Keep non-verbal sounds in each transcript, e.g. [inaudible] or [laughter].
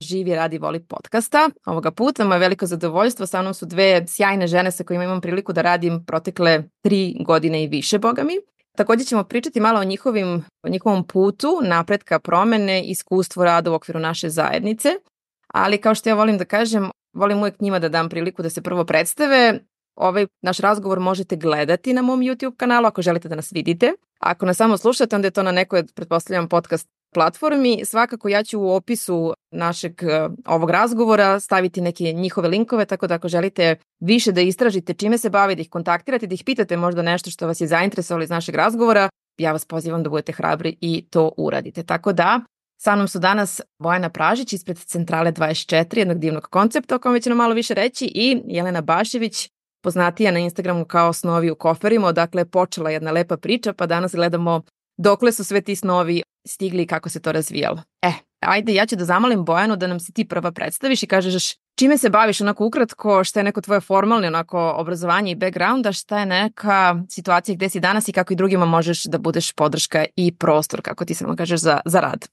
Živi radi voli podcasta. Ovoga puta moje veliko zadovoljstvo, sa mnom su dve sjajne žene sa kojima imam priliku da radim protekle tri godine i više, boga mi. Takođe ćemo pričati malo o njihovim, o njihovom putu, napretka, promene, iskustvu rada u okviru naše zajednice. Ali kao što ja volim da kažem, volim uvek njima da dam priliku da se prvo predstave. Ovaj naš razgovor možete gledati na mom YouTube kanalu ako želite da nas vidite. Ako nas samo slušate, onda je to na nekoj, pretpostavljam, podcast platformi. Svakako ja ću u opisu našeg e, ovog razgovora staviti neke njihove linkove, tako da ako želite više da istražite čime se bavi, da ih kontaktirate, da ih pitate možda nešto što vas je zainteresovalo iz našeg razgovora, ja vas pozivam da budete hrabri i to uradite. Tako da, sa mnom su danas Bojana Pražić ispred Centrale 24, jednog divnog koncepta o kome će nam malo više reći i Jelena Bašević, poznatija na Instagramu kao Snovi u koferima, odakle je počela jedna lepa priča, pa danas gledamo dokle su sve ti snovi stigli i kako se to razvijalo. E, ajde, ja ću da zamolim Bojanu da nam se ti prva predstaviš i kažeš čime se baviš onako ukratko, šta je neko tvoje formalno onako obrazovanje i background, a šta je neka situacija gde si danas i kako i drugima možeš da budeš podrška i prostor, kako ti samo kažeš, za, za rad.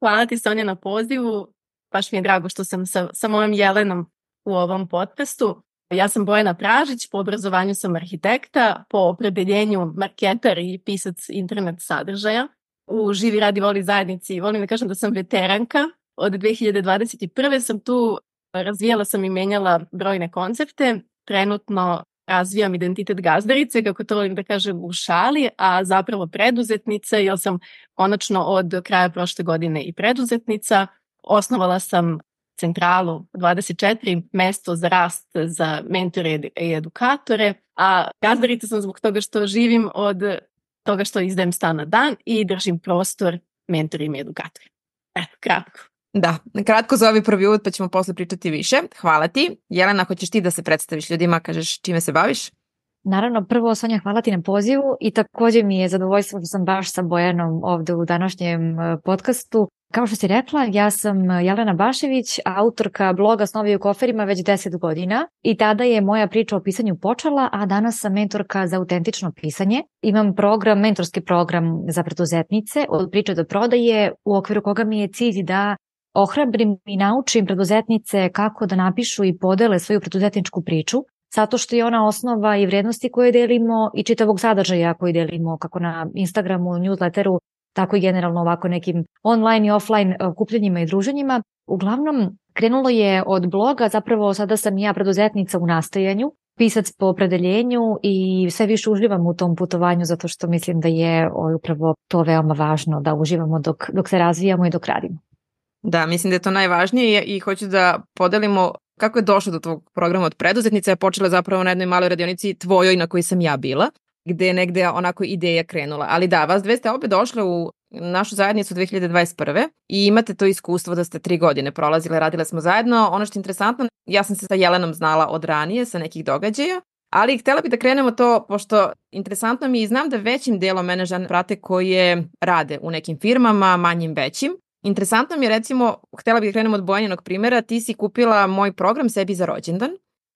Hvala ti Sonja na pozivu. Baš mi je drago što sam sa, sa mojom Jelenom u ovom podcastu. Ja sam Bojana Pražić, po obrazovanju sam arhitekta, po opredeljenju marketar i pisac internet sadržaja. U Živi radi voli zajednici volim da kažem da sam veteranka. Od 2021. sam tu, razvijala sam i menjala brojne koncepte. Trenutno razvijam identitet gazdarice, kako to volim da kažem u šali, a zapravo preduzetnice, jer sam konačno od kraja prošle godine i preduzetnica. Osnovala sam centralu 24, mesto za rast za mentore i edukatore, a gazdarica sam zbog toga što živim od toga što izdajem stan na dan i držim prostor mentorima i edukatorima. Eto, kratko. Da, kratko za ovaj prvi uvod pa ćemo posle pričati više. Hvala ti. Jelena, hoćeš ti da se predstaviš ljudima, kažeš čime se baviš? Naravno, prvo Sonja, hvala ti na pozivu i takođe mi je zadovoljstvo što sam baš sa Bojanom ovde u današnjem e, podcastu. Kao što si rekla, ja sam Jelena Bašević, autorka bloga Snovi u koferima već 10 godina i tada je moja priča o pisanju počela, a danas sam mentorka za autentično pisanje. Imam program, mentorski program za preduzetnice od priče do prodaje u okviru koga mi je cilj da ohrabrim i naučim preduzetnice kako da napišu i podele svoju preduzetničku priču, zato što je ona osnova i vrednosti koje delimo i čitavog sadržaja koji delimo kako na Instagramu, newsletteru, tako i generalno ovako nekim online i offline e, kupljenjima i druženjima. Uglavnom, krenulo je od bloga, zapravo sada sam ja preduzetnica u nastajanju, pisac po opredeljenju i sve više uživam u tom putovanju zato što mislim da je upravo to veoma važno da uživamo dok, dok se razvijamo i dok radimo. Da, mislim da je to najvažnije i hoću da podelimo kako je došlo do tvog programa od preduzetnice, je počela zapravo na jednoj maloj radionici tvojoj na kojoj sam ja bila gde je negde onako ideja krenula. Ali da, vas dve ste obe došle u našu zajednicu 2021. i imate to iskustvo da ste tri godine prolazile, radile smo zajedno. Ono što je interesantno, ja sam se sa Jelenom znala od ranije, sa nekih događaja, ali htela bih da krenemo to, pošto interesantno mi i znam da većim delom mene žene prate koje rade u nekim firmama, manjim većim. Interesantno mi je recimo, htela bih da krenemo od Bojanjenog primjera, ti si kupila moj program sebi za rođendan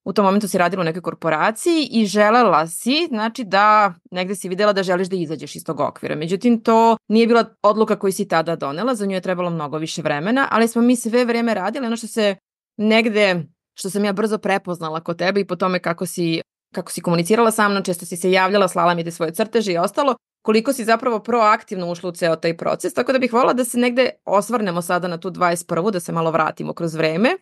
u tom momentu si radila u nekoj korporaciji i želela si, znači da negde si videla da želiš da izađeš iz tog okvira. Međutim, to nije bila odluka koju si tada donela, za nju je trebalo mnogo više vremena, ali smo mi sve vreme radili ono što se negde, što sam ja brzo prepoznala kod tebe i po tome kako si, kako si komunicirala sa mnom, često si se javljala, slala mi te svoje crteže i ostalo, koliko si zapravo proaktivno ušla u ceo taj proces, tako da bih volila da se negde osvrnemo sada na tu 21. da se malo vratimo kroz vreme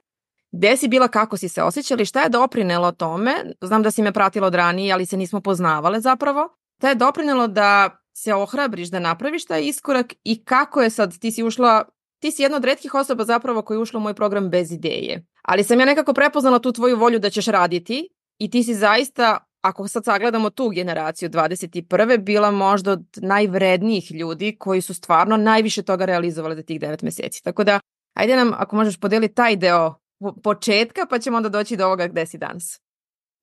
Gde si bila, kako si se osjećali, šta je doprinelo tome? Znam da si me pratila od ranije, ali se nismo poznavale zapravo. Šta je doprinelo da se ohrabriš da napraviš taj iskorak i kako je sad, ti si ušla, ti si jedna od redkih osoba zapravo koja je ušla u moj program bez ideje. Ali sam ja nekako prepoznala tu tvoju volju da ćeš raditi i ti si zaista, ako sad sagledamo tu generaciju 21. bila možda od najvrednijih ljudi koji su stvarno najviše toga realizovali za tih 9 meseci. Tako da, ajde nam, ako možeš podeliti taj deo početka, pa ćemo onda doći do ovoga gde si danas.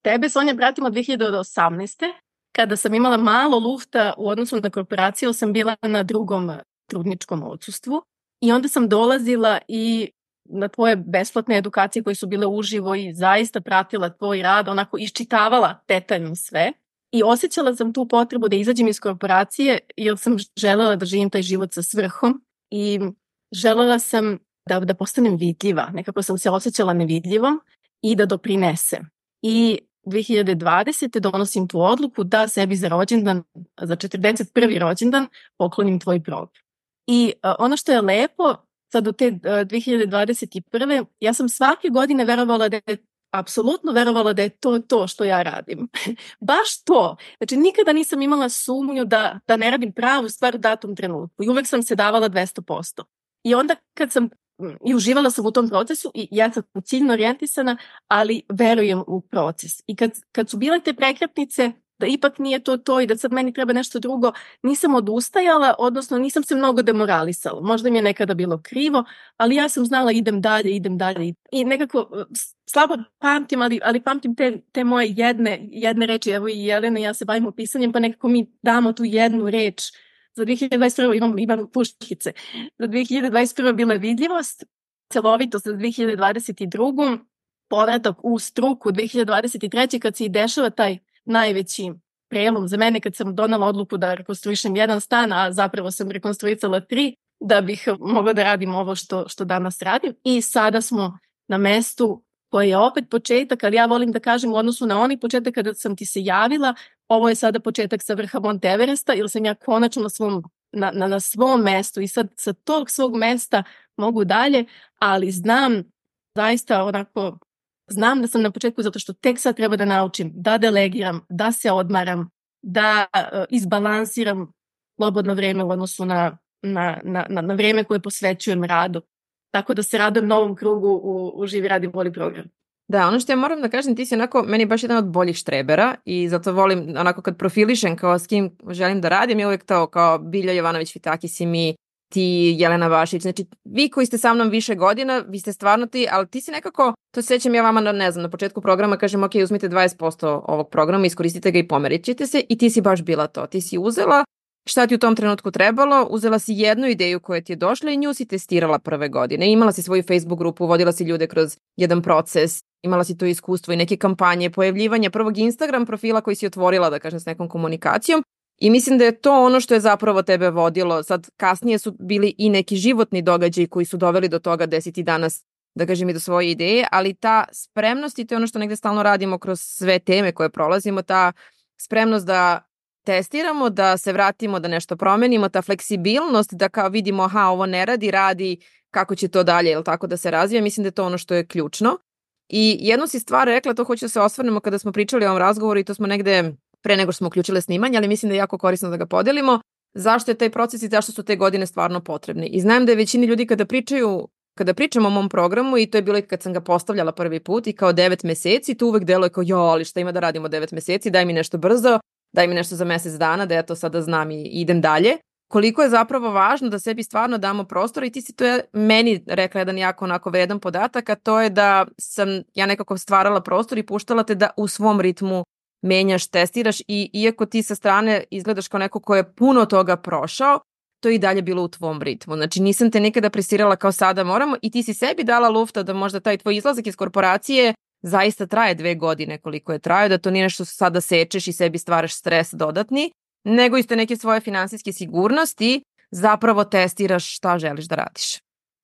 Tebe, Sonja, pratimo 2018. Kada sam imala malo lufta u odnosu na korporaciju, sam bila na drugom trudničkom odsustvu i onda sam dolazila i na tvoje besplatne edukacije koje su bile uživo i zaista pratila tvoj rad, onako iščitavala detaljno sve i osjećala sam tu potrebu da izađem iz korporacije jer sam želela da živim taj život sa svrhom i želela sam da, da postanem vidljiva. Nekako sam se osjećala nevidljivom i da doprinesem. I 2020. donosim tu odluku da sebi za rođendan, za 41. rođendan poklonim tvoj program. I uh, ono što je lepo, sad u te uh, 2021. ja sam svake godine verovala da je apsolutno verovala da je to to što ja radim. [laughs] Baš to. Znači, nikada nisam imala sumnju da, da ne radim pravu stvar u datom trenutku. I uvek sam se davala 200%. I onda kad sam i uživala sam u tom procesu i ja sam ciljno orijentisana, ali verujem u proces. I kad, kad su bile te prekretnice, da ipak nije to to i da sad meni treba nešto drugo, nisam odustajala, odnosno nisam se mnogo demoralisala. Možda mi je nekada bilo krivo, ali ja sam znala idem dalje, idem dalje. I nekako e, slabo pamtim, ali, ali pamtim te, te moje jedne, jedne reči. Evo i Jelena ja se bavimo pisanjem, pa nekako mi damo tu jednu reč Za 2021. imam, imam puškice. Za 2021. bila je vidljivost, celovitost za 2022. povratak u struku 2023. kad se i dešava taj najveći prelom za mene kad sam donala odluku da rekonstruišem jedan stan, a zapravo sam rekonstruisala tri, da bih mogla da radim ovo što, što danas radim. I sada smo na mestu koje je opet početak, ali ja volim da kažem u odnosu na onaj početak kada sam ti se javila, ovo je sada početak sa vrha Mont Everesta, jer sam ja konačno na svom, na, na, na svom mestu i sad sa tog svog mesta mogu dalje, ali znam zaista onako, znam da sam na početku zato što tek sad treba da naučim da delegiram, da se odmaram, da uh, izbalansiram slobodno vreme u odnosu na, na, na, na, vreme koje posvećujem radu. Tako da se radujem novom krugu u, u Živi radim voli program. Da, ono što ja moram da kažem, ti si onako, meni baš jedan od boljih štrebera i zato volim onako kad profilišem kao s kim želim da radim, je uvek to kao Bilja Jovanović Fitaki si mi, ti Jelena Vašić, znači vi koji ste sa mnom više godina, vi ste stvarno ti, ali ti si nekako, to se sećam ja vama, na, ne znam, na početku programa kažem, ok, uzmite 20% ovog programa, iskoristite ga i pomerit ćete se i ti si baš bila to. Ti si uzela šta ti u tom trenutku trebalo, uzela si jednu ideju koja ti je došla i nju si testirala prve godine. Imala si svoju Facebook grupu, vodila si ljude kroz jedan proces, imala si to iskustvo i neke kampanje, pojavljivanja prvog Instagram profila koji si otvorila, da kažem, s nekom komunikacijom. I mislim da je to ono što je zapravo tebe vodilo. Sad, kasnije su bili i neki životni događaji koji su doveli do toga da si ti danas, da kažem, i do svoje ideje, ali ta spremnost i to je ono što negde stalno radimo kroz sve teme koje prolazimo, ta spremnost da testiramo, da se vratimo, da nešto promenimo, ta fleksibilnost da kao vidimo, aha, ovo ne radi, radi, kako će to dalje, ili tako da se razvija, mislim da je to ono što je ključno. I jednu si stvar rekla, to hoću da se osvrnemo kada smo pričali o ovom razgovoru i to smo negde pre nego što smo uključile snimanje, ali mislim da je jako korisno da ga podelimo. Zašto je taj proces i zašto su te godine stvarno potrebne. I znam da je većini ljudi kada pričaju kada pričamo o mom programu i to je bilo i kad sam ga postavljala prvi put i kao devet meseci, to uvek deluje kao jo, ali šta ima da radimo devet meseci, daj mi nešto brzo, daj mi nešto za mesec dana da ja to sada znam i idem dalje. Koliko je zapravo važno da sebi stvarno damo prostor i ti si to je meni rekla jedan jako onako vredan podatak, a to je da sam ja nekako stvarala prostor i puštala te da u svom ritmu menjaš, testiraš i iako ti sa strane izgledaš kao neko ko je puno toga prošao, to je i dalje bilo u tvom ritmu. Znači nisam te nikada presirala kao sada moramo i ti si sebi dala lufta da možda taj tvoj izlazak iz korporacije zaista traje dve godine koliko je trajao, da to nije nešto sada sečeš i sebi stvaraš stres dodatni, nego isto neke svoje finansijske sigurnosti zapravo testiraš šta želiš da radiš.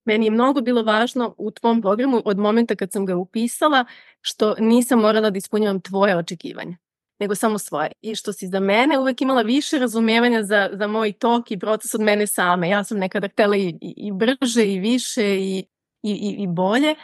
Meni je mnogo bilo važno u tvom programu od momenta kad sam ga upisala što nisam morala da ispunjavam tvoje očekivanja nego samo svoje. I što si za mene uvek imala više razumevanja za, za moj tok i proces od mene same. Ja sam nekada htela i, i, i brže i više i, i, i, bolje,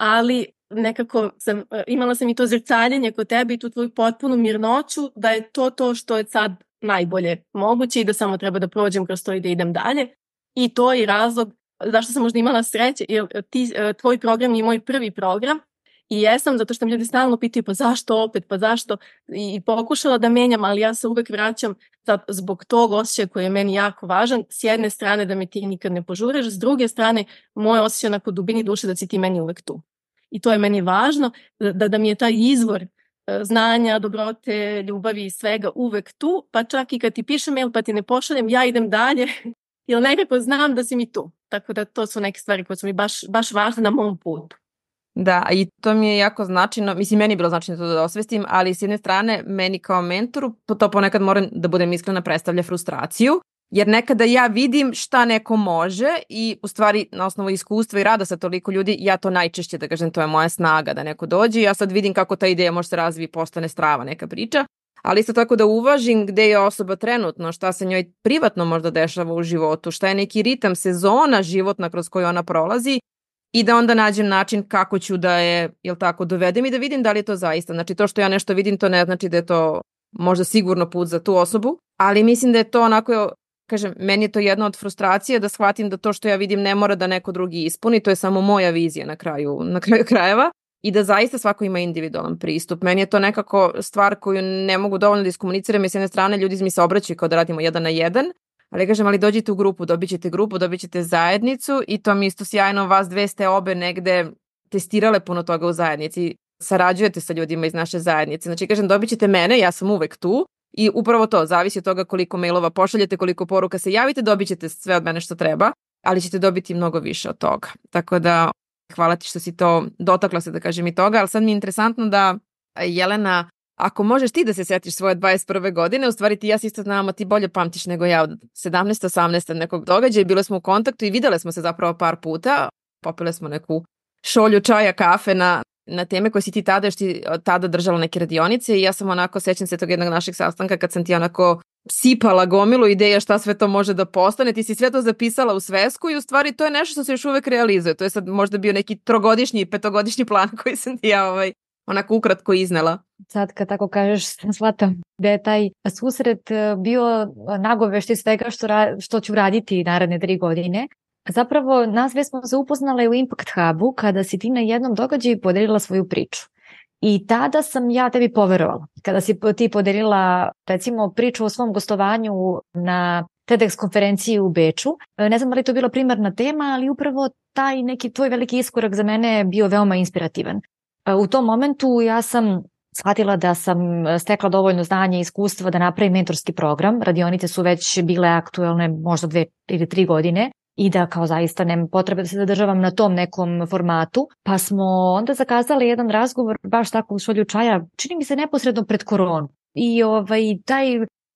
ali nekako sam, e, imala sam i to zrcaljenje kod tebe i tu tvoju potpunu mirnoću da je to to što je sad najbolje moguće i da samo treba da prođem kroz to i da idem dalje. I to je razlog zašto sam možda imala sreće, jer ti, e, tvoj program je moj prvi program i jesam zato što mi ljudi stalno pitaju pa zašto opet, pa zašto i pokušala da menjam, ali ja se uvek vraćam zbog tog osjećaja koji je meni jako važan. S jedne strane da me ti nikad ne požureš, s druge strane moj osjećaj onako dubini duše da si ti meni uvek tu. i to je meni važno, da, da mi je taj izvor e, znanja, dobrote, ljubavi i svega uvek tu, pa čak i kad ti pišem mail pa ti ne pošaljem, ja idem dalje, [laughs] jer nekako znam da si mi tu. Tako da to su neke stvari koje su mi baš, baš važne na mom putu. Da, i to mi je jako značajno, mislim meni je bilo značajno to da osvestim, ali s jedne strane meni kao mentoru to ponekad moram da budem iskrena predstavlja frustraciju, jer nekada ja vidim šta neko može i u stvari na osnovu iskustva i rada sa toliko ljudi ja to najčešće da kažem to je moja snaga da neko dođe i ja sad vidim kako ta ideja može se razviti i postane strava neka priča ali isto tako da uvažim gde je osoba trenutno, šta se njoj privatno možda dešava u životu, šta je neki ritam, sezona životna kroz koju ona prolazi i da onda nađem način kako ću da je, jel tako, dovedem i da vidim da li je to zaista. Znači to što ja nešto vidim to ne znači da je to možda sigurno put za tu osobu, ali mislim da je to onako kažem, meni je to jedna od frustracija da shvatim da to što ja vidim ne mora da neko drugi ispuni, to je samo moja vizija na kraju, na kraju [laughs] krajeva i da zaista svako ima individualan pristup. Meni je to nekako stvar koju ne mogu dovoljno da iskomuniciram i s jedne strane ljudi mi se obraćaju kao da radimo jedan na jedan, ali kažem, ali dođite u grupu, dobit ćete grupu, dobit ćete zajednicu i to mi isto sjajno, vas dve ste obe negde testirale puno toga u zajednici, sarađujete sa ljudima iz naše zajednice. Znači, kažem, dobit ćete mene, ja sam uvek tu i upravo to, zavisi od toga koliko mailova pošaljete, koliko poruka se javite, dobit ćete sve od mene što treba, ali ćete dobiti mnogo više od toga. Tako da, hvala ti što si to dotakla se da kažem i toga, ali sad mi je interesantno da Jelena ako možeš ti da se setiš svoje 21. godine, u stvari ti ja se isto znam, a ti bolje pamtiš nego ja od 17. 18. nekog događaja, bile smo u kontaktu i videle smo se zapravo par puta, popile smo neku šolju čaja, kafe na, na teme koje si ti tada, još ti tada držala neke radionice i ja sam onako, sećam se tog jednog našeg sastanka kad sam ti onako sipala gomilu ideja šta sve to može da postane, ti si sve to zapisala u svesku i u stvari to je nešto što se još uvek realizuje. To je sad možda bio neki trogodišnji, petogodišnji plan [laughs] koji sam ti ja ovaj, onako ukratko iznela. Sad kad tako kažeš, [laughs] shvatam da je taj susret e, bio nagovešti svega što, ra, što ću raditi naredne tri godine. Zapravo, nas sve smo se upoznale u Impact Hubu kada si ti na jednom događaju podelila svoju priču. I tada sam ja tebi poverovala. Kada si ti podelila, recimo, priču o svom gostovanju na TEDx konferenciji u Beču. E, ne znam da li to bila primarna tema, ali upravo taj neki tvoj veliki iskorak za mene je bio veoma inspirativan. U tom momentu ja sam shvatila da sam e, stekla dovoljno znanja i iskustva da napravim mentorski program. Radionice su već bile aktuelne možda dve ili tri godine i da kao zaista nema potrebe da se zadržavam na tom nekom formatu. Pa smo onda zakazali jedan razgovor baš tako u šolju čaja, čini mi se neposredno pred koronu. I ovaj, taj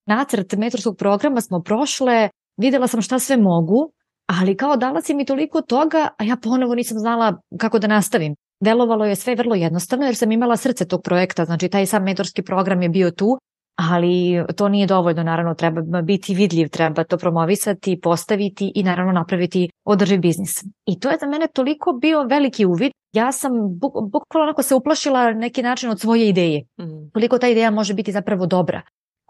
nacrt mentorskog programa smo prošle, videla sam šta sve mogu, ali kao dala si mi toliko toga, a ja ponovo nisam znala kako da nastavim. Delovalo je sve vrlo jednostavno jer sam imala srce tog projekta, znači taj sam mentorski program je bio tu, ali to nije dovoljno, naravno treba biti vidljiv, treba to promovisati, postaviti i naravno napraviti održiv biznis. I to je za mene toliko bio veliki uvid, ja sam buk, bukvalno onako se uplašila neki način od svoje ideje. Mm. Koliko ta ideja može biti zapravo dobra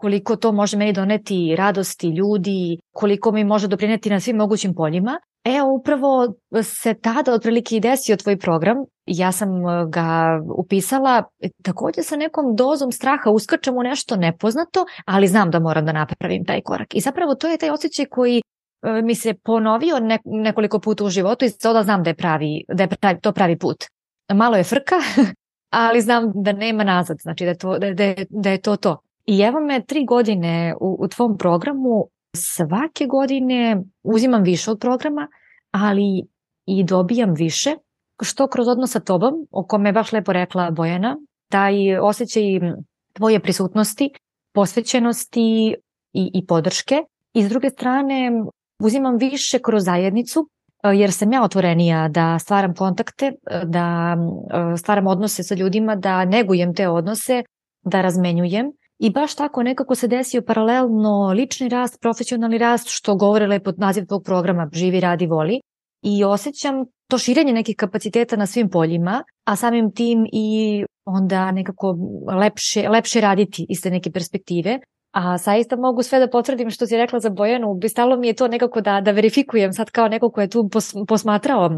koliko to može meni doneti radosti ljudi, koliko mi može doprineti na svim mogućim poljima. E, upravo se tada otprilike i desio tvoj program. Ja sam e, ga upisala takođe sa nekom dozom straha, uskačem u nešto nepoznato, ali znam da moram da napravim taj korak. I zapravo to je taj osjećaj koji e, mi se ponovio ne, nekoliko puta u životu i sada znam da je, pravi, da je pravi, to pravi put. Malo je frka, [laughs] ali znam da nema nazad, znači da je to, da, da, da je to to. I evo me tri godine u, u tvom programu, svake godine uzimam više od programa, ali i dobijam više, što kroz odnos sa tobom, o kome je baš lepo rekla Bojana, taj osjećaj tvoje prisutnosti, posvećenosti i, i podrške. I s druge strane, uzimam više kroz zajednicu, jer sam ja otvorenija da stvaram kontakte, da stvaram odnose sa ljudima, da negujem te odnose, da razmenjujem I baš tako nekako se desio paralelno lični rast, profesionalni rast, što govore lepo naziv tog programa Živi, radi, voli. I osjećam to širenje nekih kapaciteta na svim poljima, a samim tim i onda nekako lepše, lepše raditi iz te neke perspektive. A saista mogu sve da potvrdim što si rekla za Bojanu, stalo mi je to nekako da, da verifikujem sad kao neko ko je tu pos, posmatrao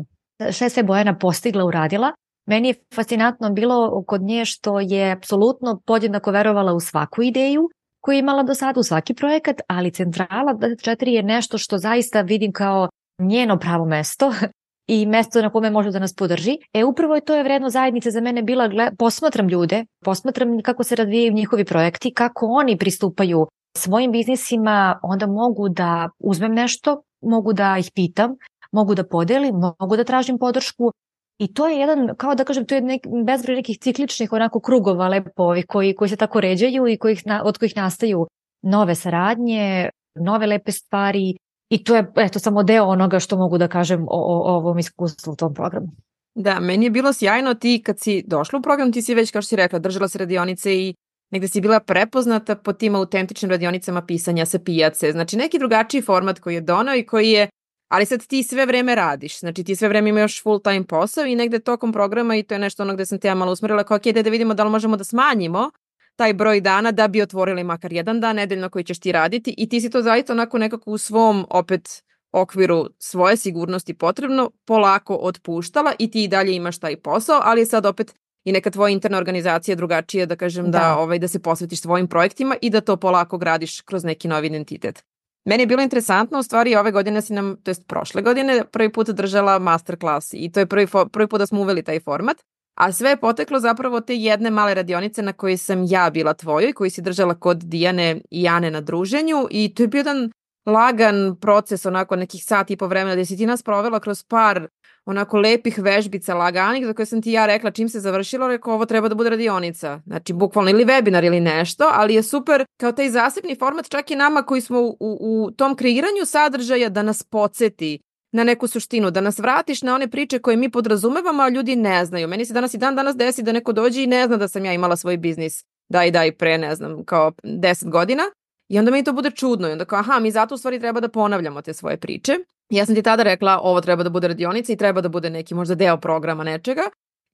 šta je sve Bojana postigla, uradila Meni je fascinantno bilo kod nje što je apsolutno podjednako verovala u svaku ideju koju je imala do sada, u svaki projekat, ali centrala 4 je nešto što zaista vidim kao njeno pravo mesto [laughs] i mesto na kome može da nas podrži. E upravo je to je vredno zajednice za mene bila, gled, posmatram ljude, posmatram kako se razvijaju njihovi projekti, kako oni pristupaju svojim biznisima, onda mogu da uzmem nešto, mogu da ih pitam, mogu da podelim, mogu da tražim podršku I to je jedan, kao da kažem, to je nek, bezbroj nekih cikličnih onako krugova lepovi koji, koji se tako ređaju i kojih, od kojih nastaju nove saradnje, nove lepe stvari i to je eto samo deo onoga što mogu da kažem o, o, o ovom iskustvu u tom programu. Da, meni je bilo sjajno ti kad si došla u program, ti si već, kao što si rekla, držala se radionice i negde si bila prepoznata po tim autentičnim radionicama pisanja sa pijace. Znači neki drugačiji format koji je donao i koji je ali sad ti sve vreme radiš, znači ti sve vreme imaš full time posao i negde tokom programa i to je nešto ono gde sam te ja malo usmerila kao ok, da vidimo da li možemo da smanjimo taj broj dana da bi otvorili makar jedan dan nedeljno koji ćeš ti raditi i ti si to zaista onako nekako u svom opet okviru svoje sigurnosti potrebno polako otpuštala i ti i dalje imaš taj posao, ali je sad opet i neka tvoja interna organizacija drugačija da kažem da, da ovaj da se posvetiš svojim projektima i da to polako gradiš kroz neki novi identitet. Meni je bilo interesantno, u stvari ove godine si nam, to jest prošle godine, prvi put držala masterclass i to je prvi, prvi put da smo uveli taj format. A sve je poteklo zapravo te jedne male radionice na kojoj sam ja bila tvojoj, koji si držala kod Dijane i Jane na druženju i to je bio jedan lagan proces, onako nekih sati i po vremena, gde si ti nas provela kroz par onako lepih vežbica laganih za koje sam ti ja rekla čim se završilo, rekao ovo treba da bude radionica. Znači bukvalno ili webinar ili nešto, ali je super kao taj zasebni format čak i nama koji smo u, u, tom kreiranju sadržaja da nas podsjeti na neku suštinu, da nas vratiš na one priče koje mi podrazumevamo, a ljudi ne znaju. Meni se danas i dan danas desi da neko dođe i ne zna da sam ja imala svoj biznis daj daj pre, ne znam, kao 10 godina. I onda meni to bude čudno i onda kao, aha, mi zato u stvari treba da ponavljamo te svoje priče. Ja sam ti tada rekla ovo treba da bude radionica i treba da bude neki možda deo programa nečega.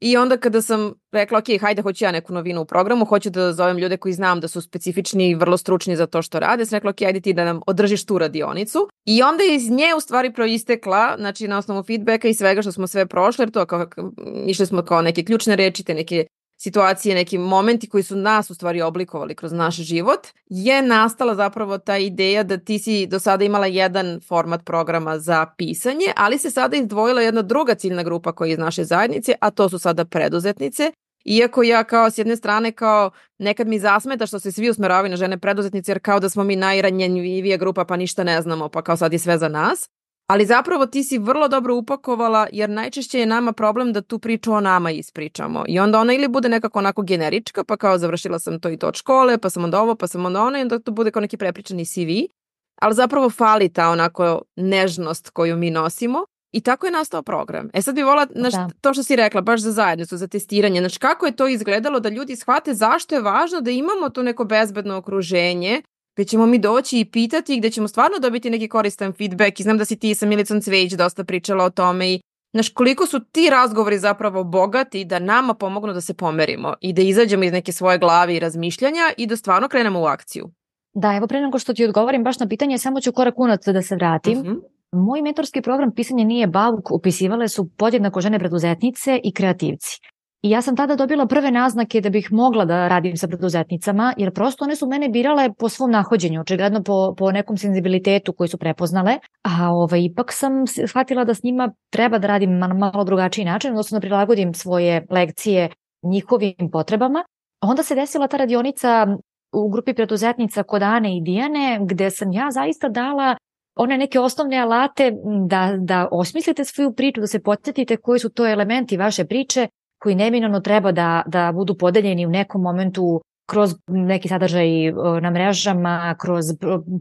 I onda kada sam rekla, ok, hajde, hoću ja neku novinu u programu, hoću da zovem ljude koji znam da su specifični i vrlo stručni za to što rade, sam rekla, ok, hajde ti da nam održiš tu radionicu. I onda je iz nje u stvari proistekla, znači na osnovu feedbacka i svega što smo sve prošli, jer to kao, išli smo kao neke ključne reči, te neke situacije, neki momenti koji su nas u stvari oblikovali kroz naš život, je nastala zapravo ta ideja da ti si do sada imala jedan format programa za pisanje, ali se sada izdvojila jedna druga ciljna grupa koja je iz naše zajednice, a to su sada preduzetnice. Iako ja kao s jedne strane kao nekad mi zasmeta što se svi usmeravaju na žene preduzetnice jer kao da smo mi najranjenjivija grupa pa ništa ne znamo pa kao sad je sve za nas. Ali zapravo ti si vrlo dobro upakovala jer najčešće je nama problem da tu priču o nama ispričamo. I onda ona ili bude nekako onako generička pa kao završila sam to i to od škole pa sam onda ovo pa sam onda ono i onda to bude kao neki prepričani CV. Ali zapravo fali ta onako nežnost koju mi nosimo I tako je nastao program. E sad bi volila, znaš, da. to što si rekla, baš za zajednicu, za testiranje, znaš, kako je to izgledalo da ljudi shvate zašto je važno da imamo to neko bezbedno okruženje gde ćemo mi doći i pitati, gde ćemo stvarno dobiti neki koristan feedback i znam da si ti sa Milicom Cvejić dosta pričala o tome i Znaš, koliko su ti razgovori zapravo bogati da nama pomognu da se pomerimo i da izađemo iz neke svoje glave i razmišljanja i da stvarno krenemo u akciju. Da, evo pre nego što ti odgovorim baš na pitanje, samo ću korak unad da se vratim. Uh mhm. -huh. Moj mentorski program Pisanje nije bauk upisivale su podjednako žene preduzetnice i kreativci. I ja sam tada dobila prve naznake da bih mogla da radim sa preduzetnicama, jer prosto one su mene birale po svom nahođenju, očigledno po, po nekom senzibilitetu koji su prepoznale, a ovaj, ipak sam shvatila da s njima treba da radim na malo drugačiji način, odnosno da prilagodim svoje lekcije njihovim potrebama. Onda se desila ta radionica u grupi preduzetnica kod Ane i Dijane, gde sam ja zaista dala one neke osnovne alate da, da osmislite svoju priču, da se podsjetite koji su to elementi vaše priče koji neminovno treba da, da budu podeljeni u nekom momentu kroz neki sadržaj e, na mrežama, kroz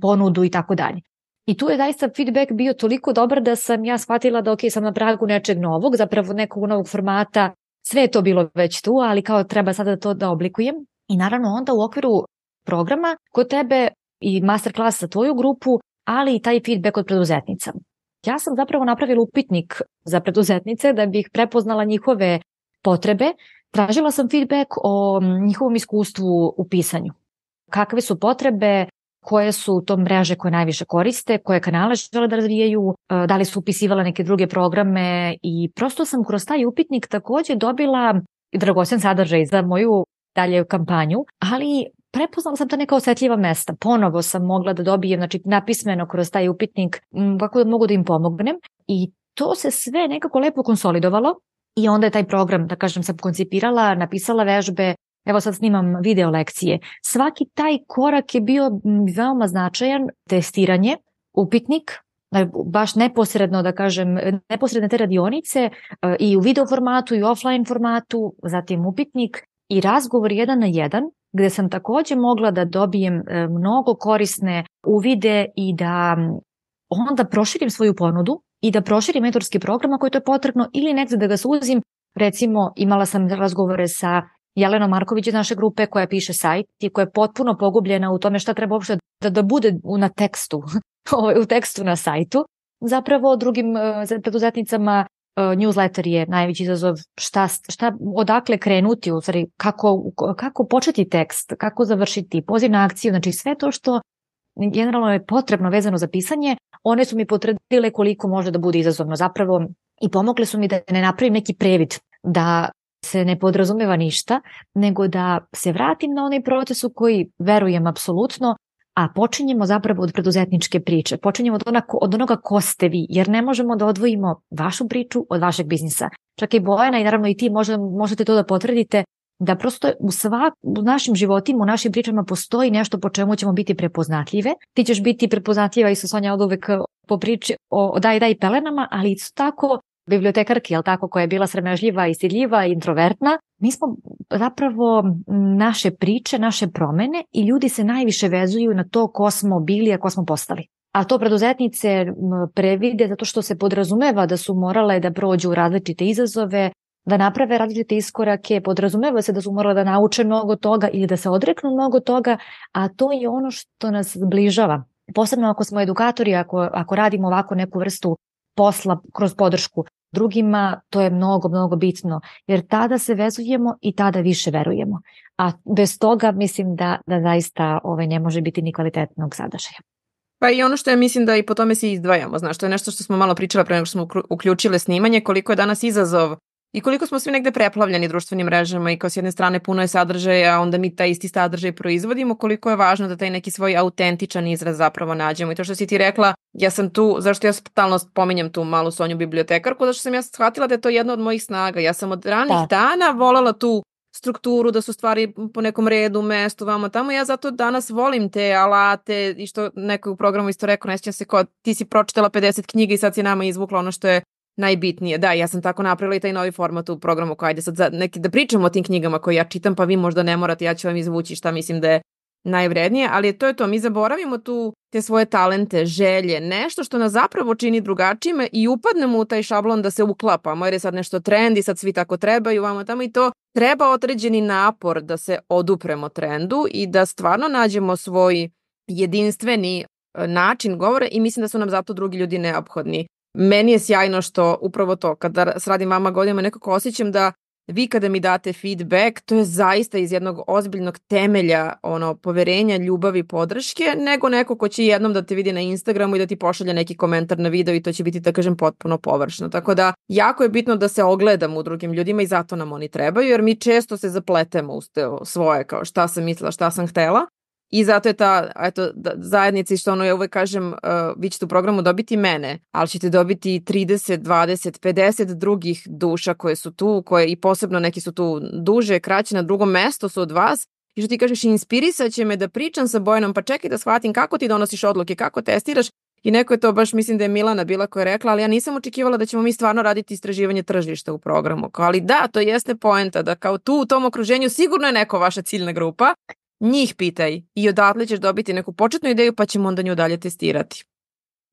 ponudu i tako dalje. I tu je zaista feedback bio toliko dobar da sam ja shvatila da ok, sam na pragu nečeg novog, zapravo nekog novog formata, sve je to bilo već tu, ali kao treba sada to da oblikujem. I naravno onda u okviru programa kod tebe i masterclass za tvoju grupu, ali i taj feedback od preduzetnica. Ja sam zapravo napravila upitnik za preduzetnice da bih prepoznala njihove potrebe, tražila sam feedback o njihovom iskustvu u pisanju. Kakve su potrebe, koje su to mreže koje najviše koriste, koje kanale žele da razvijaju, e, da li su upisivale neke druge programe i prosto sam kroz taj upitnik takođe dobila dragocen sadržaj za moju dalje kampanju, ali prepoznala sam ta neka osetljiva mesta. Ponovo sam mogla da dobijem, znači napismeno kroz taj upitnik kako da mogu da im pomognem i to se sve nekako lepo konsolidovalo i onda je taj program, da kažem, sam koncipirala, napisala vežbe, evo sad snimam video lekcije. Svaki taj korak je bio veoma značajan, testiranje, upitnik, baš neposredno da kažem, neposredne te radionice e, i u video formatu i u offline formatu, zatim upitnik i razgovor jedan na jedan gde sam takođe mogla da dobijem e, mnogo korisne uvide i da onda proširim svoju ponudu i da proširim mentorski program ako je to potrebno ili negde da ga suzim. Recimo, imala sam razgovore sa Jelenom Marković iz naše grupe koja piše sajt i koja je potpuno pogubljena u tome šta treba uopšte da, da bude na tekstu, [laughs] ovaj, u tekstu na sajtu. Zapravo drugim uh, preduzetnicama uh, newsletter je najveći izazov šta, šta, odakle krenuti, u stvari kako, kako početi tekst, kako završiti, poziv na akciju, znači sve to što generalno je potrebno vezano za pisanje, one su mi potvrdile koliko može da bude izazovno. Zapravo i pomogle su mi da ne napravim neki previd, da se ne podrazumeva ništa, nego da se vratim na onaj proces u koji verujem apsolutno, a počinjemo zapravo od preduzetničke priče, počinjemo od, onako, od onoga ko ste vi, jer ne možemo da odvojimo vašu priču od vašeg biznisa. Čak i Bojana i naravno i ti možda, možete to da potvrdite, da prosto u, svak, u našim životima, u našim pričama postoji nešto po čemu ćemo biti prepoznatljive. Ti ćeš biti prepoznatljiva i sa Sonja od uvek po priči o, o daj daj pelenama, ali isto tako bibliotekarki, jel tako, koja je bila sramežljiva i stidljiva i introvertna, mi smo zapravo naše priče, naše promene i ljudi se najviše vezuju na to ko smo bili, a ko smo postali. A to preduzetnice previde zato što se podrazumeva da su morale da prođu različite izazove, da naprave različite iskorake, podrazumeva se da su morale da nauče mnogo toga ili da se odreknu mnogo toga, a to je ono što nas zbližava. Posebno ako smo edukatori, ako, ako radimo ovako neku vrstu posla kroz podršku drugima, to je mnogo, mnogo bitno, jer tada se vezujemo i tada više verujemo. A bez toga mislim da, da zaista ovaj, ne može biti ni kvalitetnog sadržaja. Pa i ono što ja mislim da i po tome se izdvajamo, znaš, to je nešto što smo malo pričala pre nego što smo uključile snimanje, koliko je danas izazov I koliko smo svi negde preplavljeni društvenim mrežama i kao s jedne strane puno je sadržaja, onda mi taj isti sadržaj proizvodimo, koliko je važno da taj neki svoj autentičan izraz zapravo nađemo. I to što si ti rekla, ja sam tu, zašto ja stalno spominjem tu malu Sonju bibliotekarku, zašto sam ja shvatila da je to jedna od mojih snaga. Ja sam od ranih da. dana volala tu strukturu, da su stvari po nekom redu, mestu, vamo tamo. Ja zato danas volim te alate i što neko u programu isto rekao, ne se kao ti si pročitala 50 knjiga i sad si nama izvukla ono što je najbitnije. Da, ja sam tako napravila i taj novi format u programu koji ajde sad za neki, da pričamo o tim knjigama koje ja čitam, pa vi možda ne morate, ja ću vam izvući šta mislim da je najvrednije, ali to je to, mi zaboravimo tu te svoje talente, želje, nešto što nas zapravo čini drugačijima i upadnemo u taj šablon da se uklapamo, jer je sad nešto trend i sad svi tako trebaju, vamo tamo i to treba određeni napor da se odupremo trendu i da stvarno nađemo svoj jedinstveni e, način govora i mislim da su nam zato drugi ljudi neophodni. Meni je sjajno što upravo to, kada s radim vama godinama, nekako osjećam da vi kada mi date feedback, to je zaista iz jednog ozbiljnog temelja ono, poverenja, ljubavi, podrške, nego neko ko će jednom da te vidi na Instagramu i da ti pošalje neki komentar na video i to će biti, da kažem, potpuno površno. Tako da, jako je bitno da se ogledamo u drugim ljudima i zato nam oni trebaju, jer mi često se zapletemo u svoje, kao šta sam mislila, šta sam htela, I zato je ta eto, da, zajednica i što ono ja uvek kažem, uh, vi ćete u programu dobiti mene, ali ćete dobiti 30, 20, 50 drugih duša koje su tu, koje i posebno neki su tu duže, kraće, na drugom mestu su od vas i što ti kažeš inspirisat će me da pričam sa Bojanom, pa čekaj da shvatim kako ti donosiš odluke, kako testiraš I neko je to baš, mislim da je Milana bila koja je rekla, ali ja nisam očekivala da ćemo mi stvarno raditi istraživanje tržišta u programu. Ali da, to jeste poenta, da kao tu u tom okruženju sigurno je neko vaša ciljna grupa njih pitaj i odatle ćeš dobiti neku početnu ideju pa ćemo onda nju dalje testirati.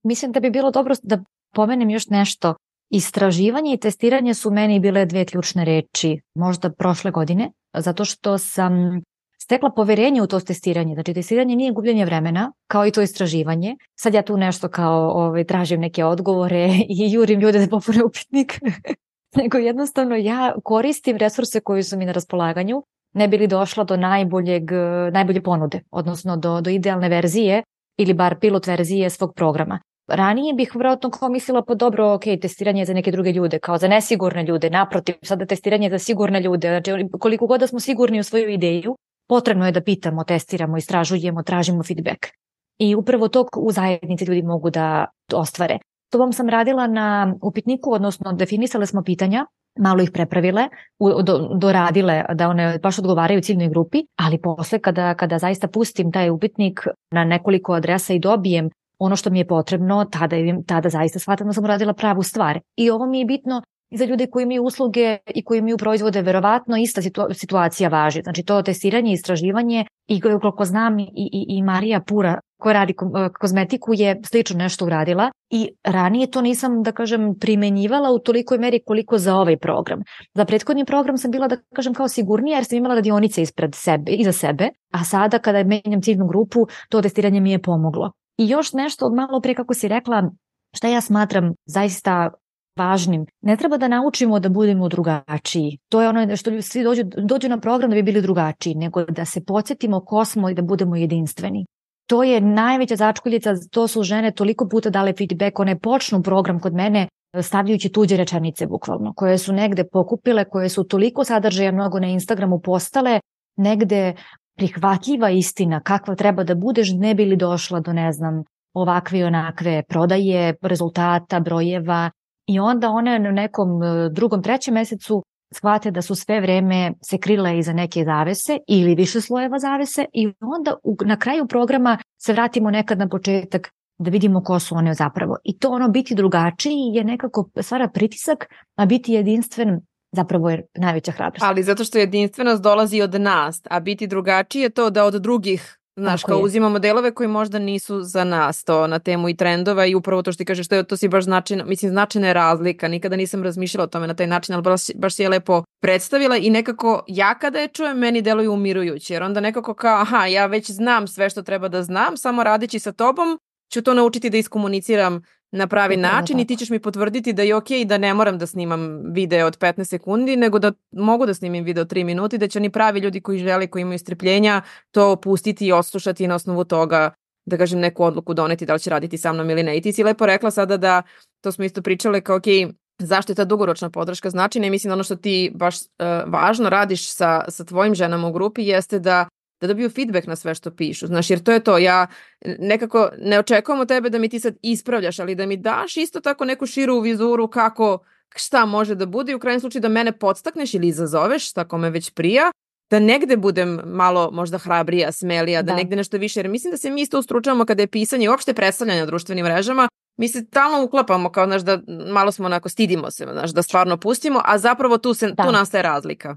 Mislim da bi bilo dobro da pomenem još nešto. Istraživanje i testiranje su meni bile dve ključne reči možda prošle godine, zato što sam stekla poverenje u to testiranje. Znači, testiranje nije gubljenje vremena, kao i to istraživanje. Sad ja tu nešto kao ovaj, tražim neke odgovore [laughs] i jurim ljude da popune upitnik. [laughs] Nego jednostavno ja koristim resurse koji su mi na raspolaganju ne bi li došla do najboljeg, najbolje ponude, odnosno do, do idealne verzije ili bar pilot verzije svog programa. Ranije bih vjerojatno kao mislila pa dobro, ok, testiranje za neke druge ljude, kao za nesigurne ljude, naprotiv, sada testiranje za sigurne ljude, znači koliko god da smo sigurni u svoju ideju, potrebno je da pitamo, testiramo, istražujemo, tražimo feedback. I upravo to u zajednici ljudi mogu da ostvare. tobom sam radila na upitniku, odnosno definisale smo pitanja, malo ih prepravile, do, doradile da one baš odgovaraju ciljnoj grupi, ali posle kada, kada zaista pustim taj upitnik na nekoliko adresa i dobijem ono što mi je potrebno, tada, tada zaista shvatam da sam uradila pravu stvar. I ovo mi je bitno za ljude koji imaju usluge i koji imaju proizvode, verovatno ista situacija važi. Znači to testiranje, istraživanje i koliko znam i, i, i Marija Pura koja radi e, kozmetiku je slično nešto uradila i ranije to nisam, da kažem, primenjivala u tolikoj meri koliko za ovaj program. Za prethodni program sam bila, da kažem, kao sigurnija jer sam imala radionice ispred sebe, iza sebe, a sada kada menjam ciljnu grupu, to testiranje mi je pomoglo. I još nešto od malo pre kako si rekla, šta ja smatram zaista važnim. Ne treba da naučimo da budemo drugačiji. To je ono što svi dođu, dođu na program da bi bili drugačiji, nego da se podsjetimo ko smo i da budemo jedinstveni. To je najveća začkoljica, to su žene toliko puta dale feedback, one počnu program kod mene stavljajući tuđe rečanice bukvalno, koje su negde pokupile, koje su toliko sadržaja mnogo na Instagramu postale, negde prihvatljiva istina kakva treba da budeš ne bi li došla do ne znam ovakve i onakve prodaje, rezultata, brojeva. I onda one na nekom e, drugom, trećem mesecu shvate da su sve vreme se krile iza neke zavese ili više slojeva zavese i onda u, na kraju programa se vratimo nekad na početak da vidimo ko su one zapravo. I to ono biti drugačiji je nekako stvara pritisak, a biti jedinstven zapravo je najveća hrabrost. Ali zato što jedinstvenost dolazi od nas, a biti drugačiji je to da od drugih Znaš, Tako kao je. uzimamo delove koji možda nisu za nas to na temu i trendova i upravo to što ti kažeš, to, je, to si baš značajna, mislim, značajna je razlika. Nikada nisam razmišljala o tome na taj način, ali baš, baš si je lepo predstavila i nekako ja kada je čujem, meni deluju umirujući, jer onda nekako kao, aha, ja već znam sve što treba da znam, samo radići sa tobom ću to naučiti da iskomuniciram na pravi način i ti ćeš mi potvrditi da je okej okay, da ne moram da snimam video od 15 sekundi, nego da mogu da snimim video 3 minuti, da će oni pravi ljudi koji žele, koji imaju strpljenja, to pustiti i odslušati i na osnovu toga da kažem neku odluku doneti da li će raditi sa mnom ili ne. I ti si lepo rekla sada da, to smo isto pričale kao okej, okay, zašto je ta dugoročna podrška značajna i mislim da ono što ti baš uh, važno radiš sa, sa tvojim ženama u grupi jeste da da dobiju feedback na sve što pišu. Znaš, jer to je to, ja nekako ne očekujem od tebe da mi ti sad ispravljaš, ali da mi daš isto tako neku širu vizuru kako, šta može da bude i u krajnjem slučaju da mene podstakneš ili izazoveš, tako me već prija, da negde budem malo možda hrabrija, smelija, da, da negde nešto više, jer mislim da se mi isto ustručavamo kada je pisanje i uopšte predstavljanje na društvenim mrežama, mi se stalno uklapamo kao, znaš, da malo smo onako, stidimo se, znaš, da stvarno pustimo, a zapravo tu, se, da. tu nastaje razlika.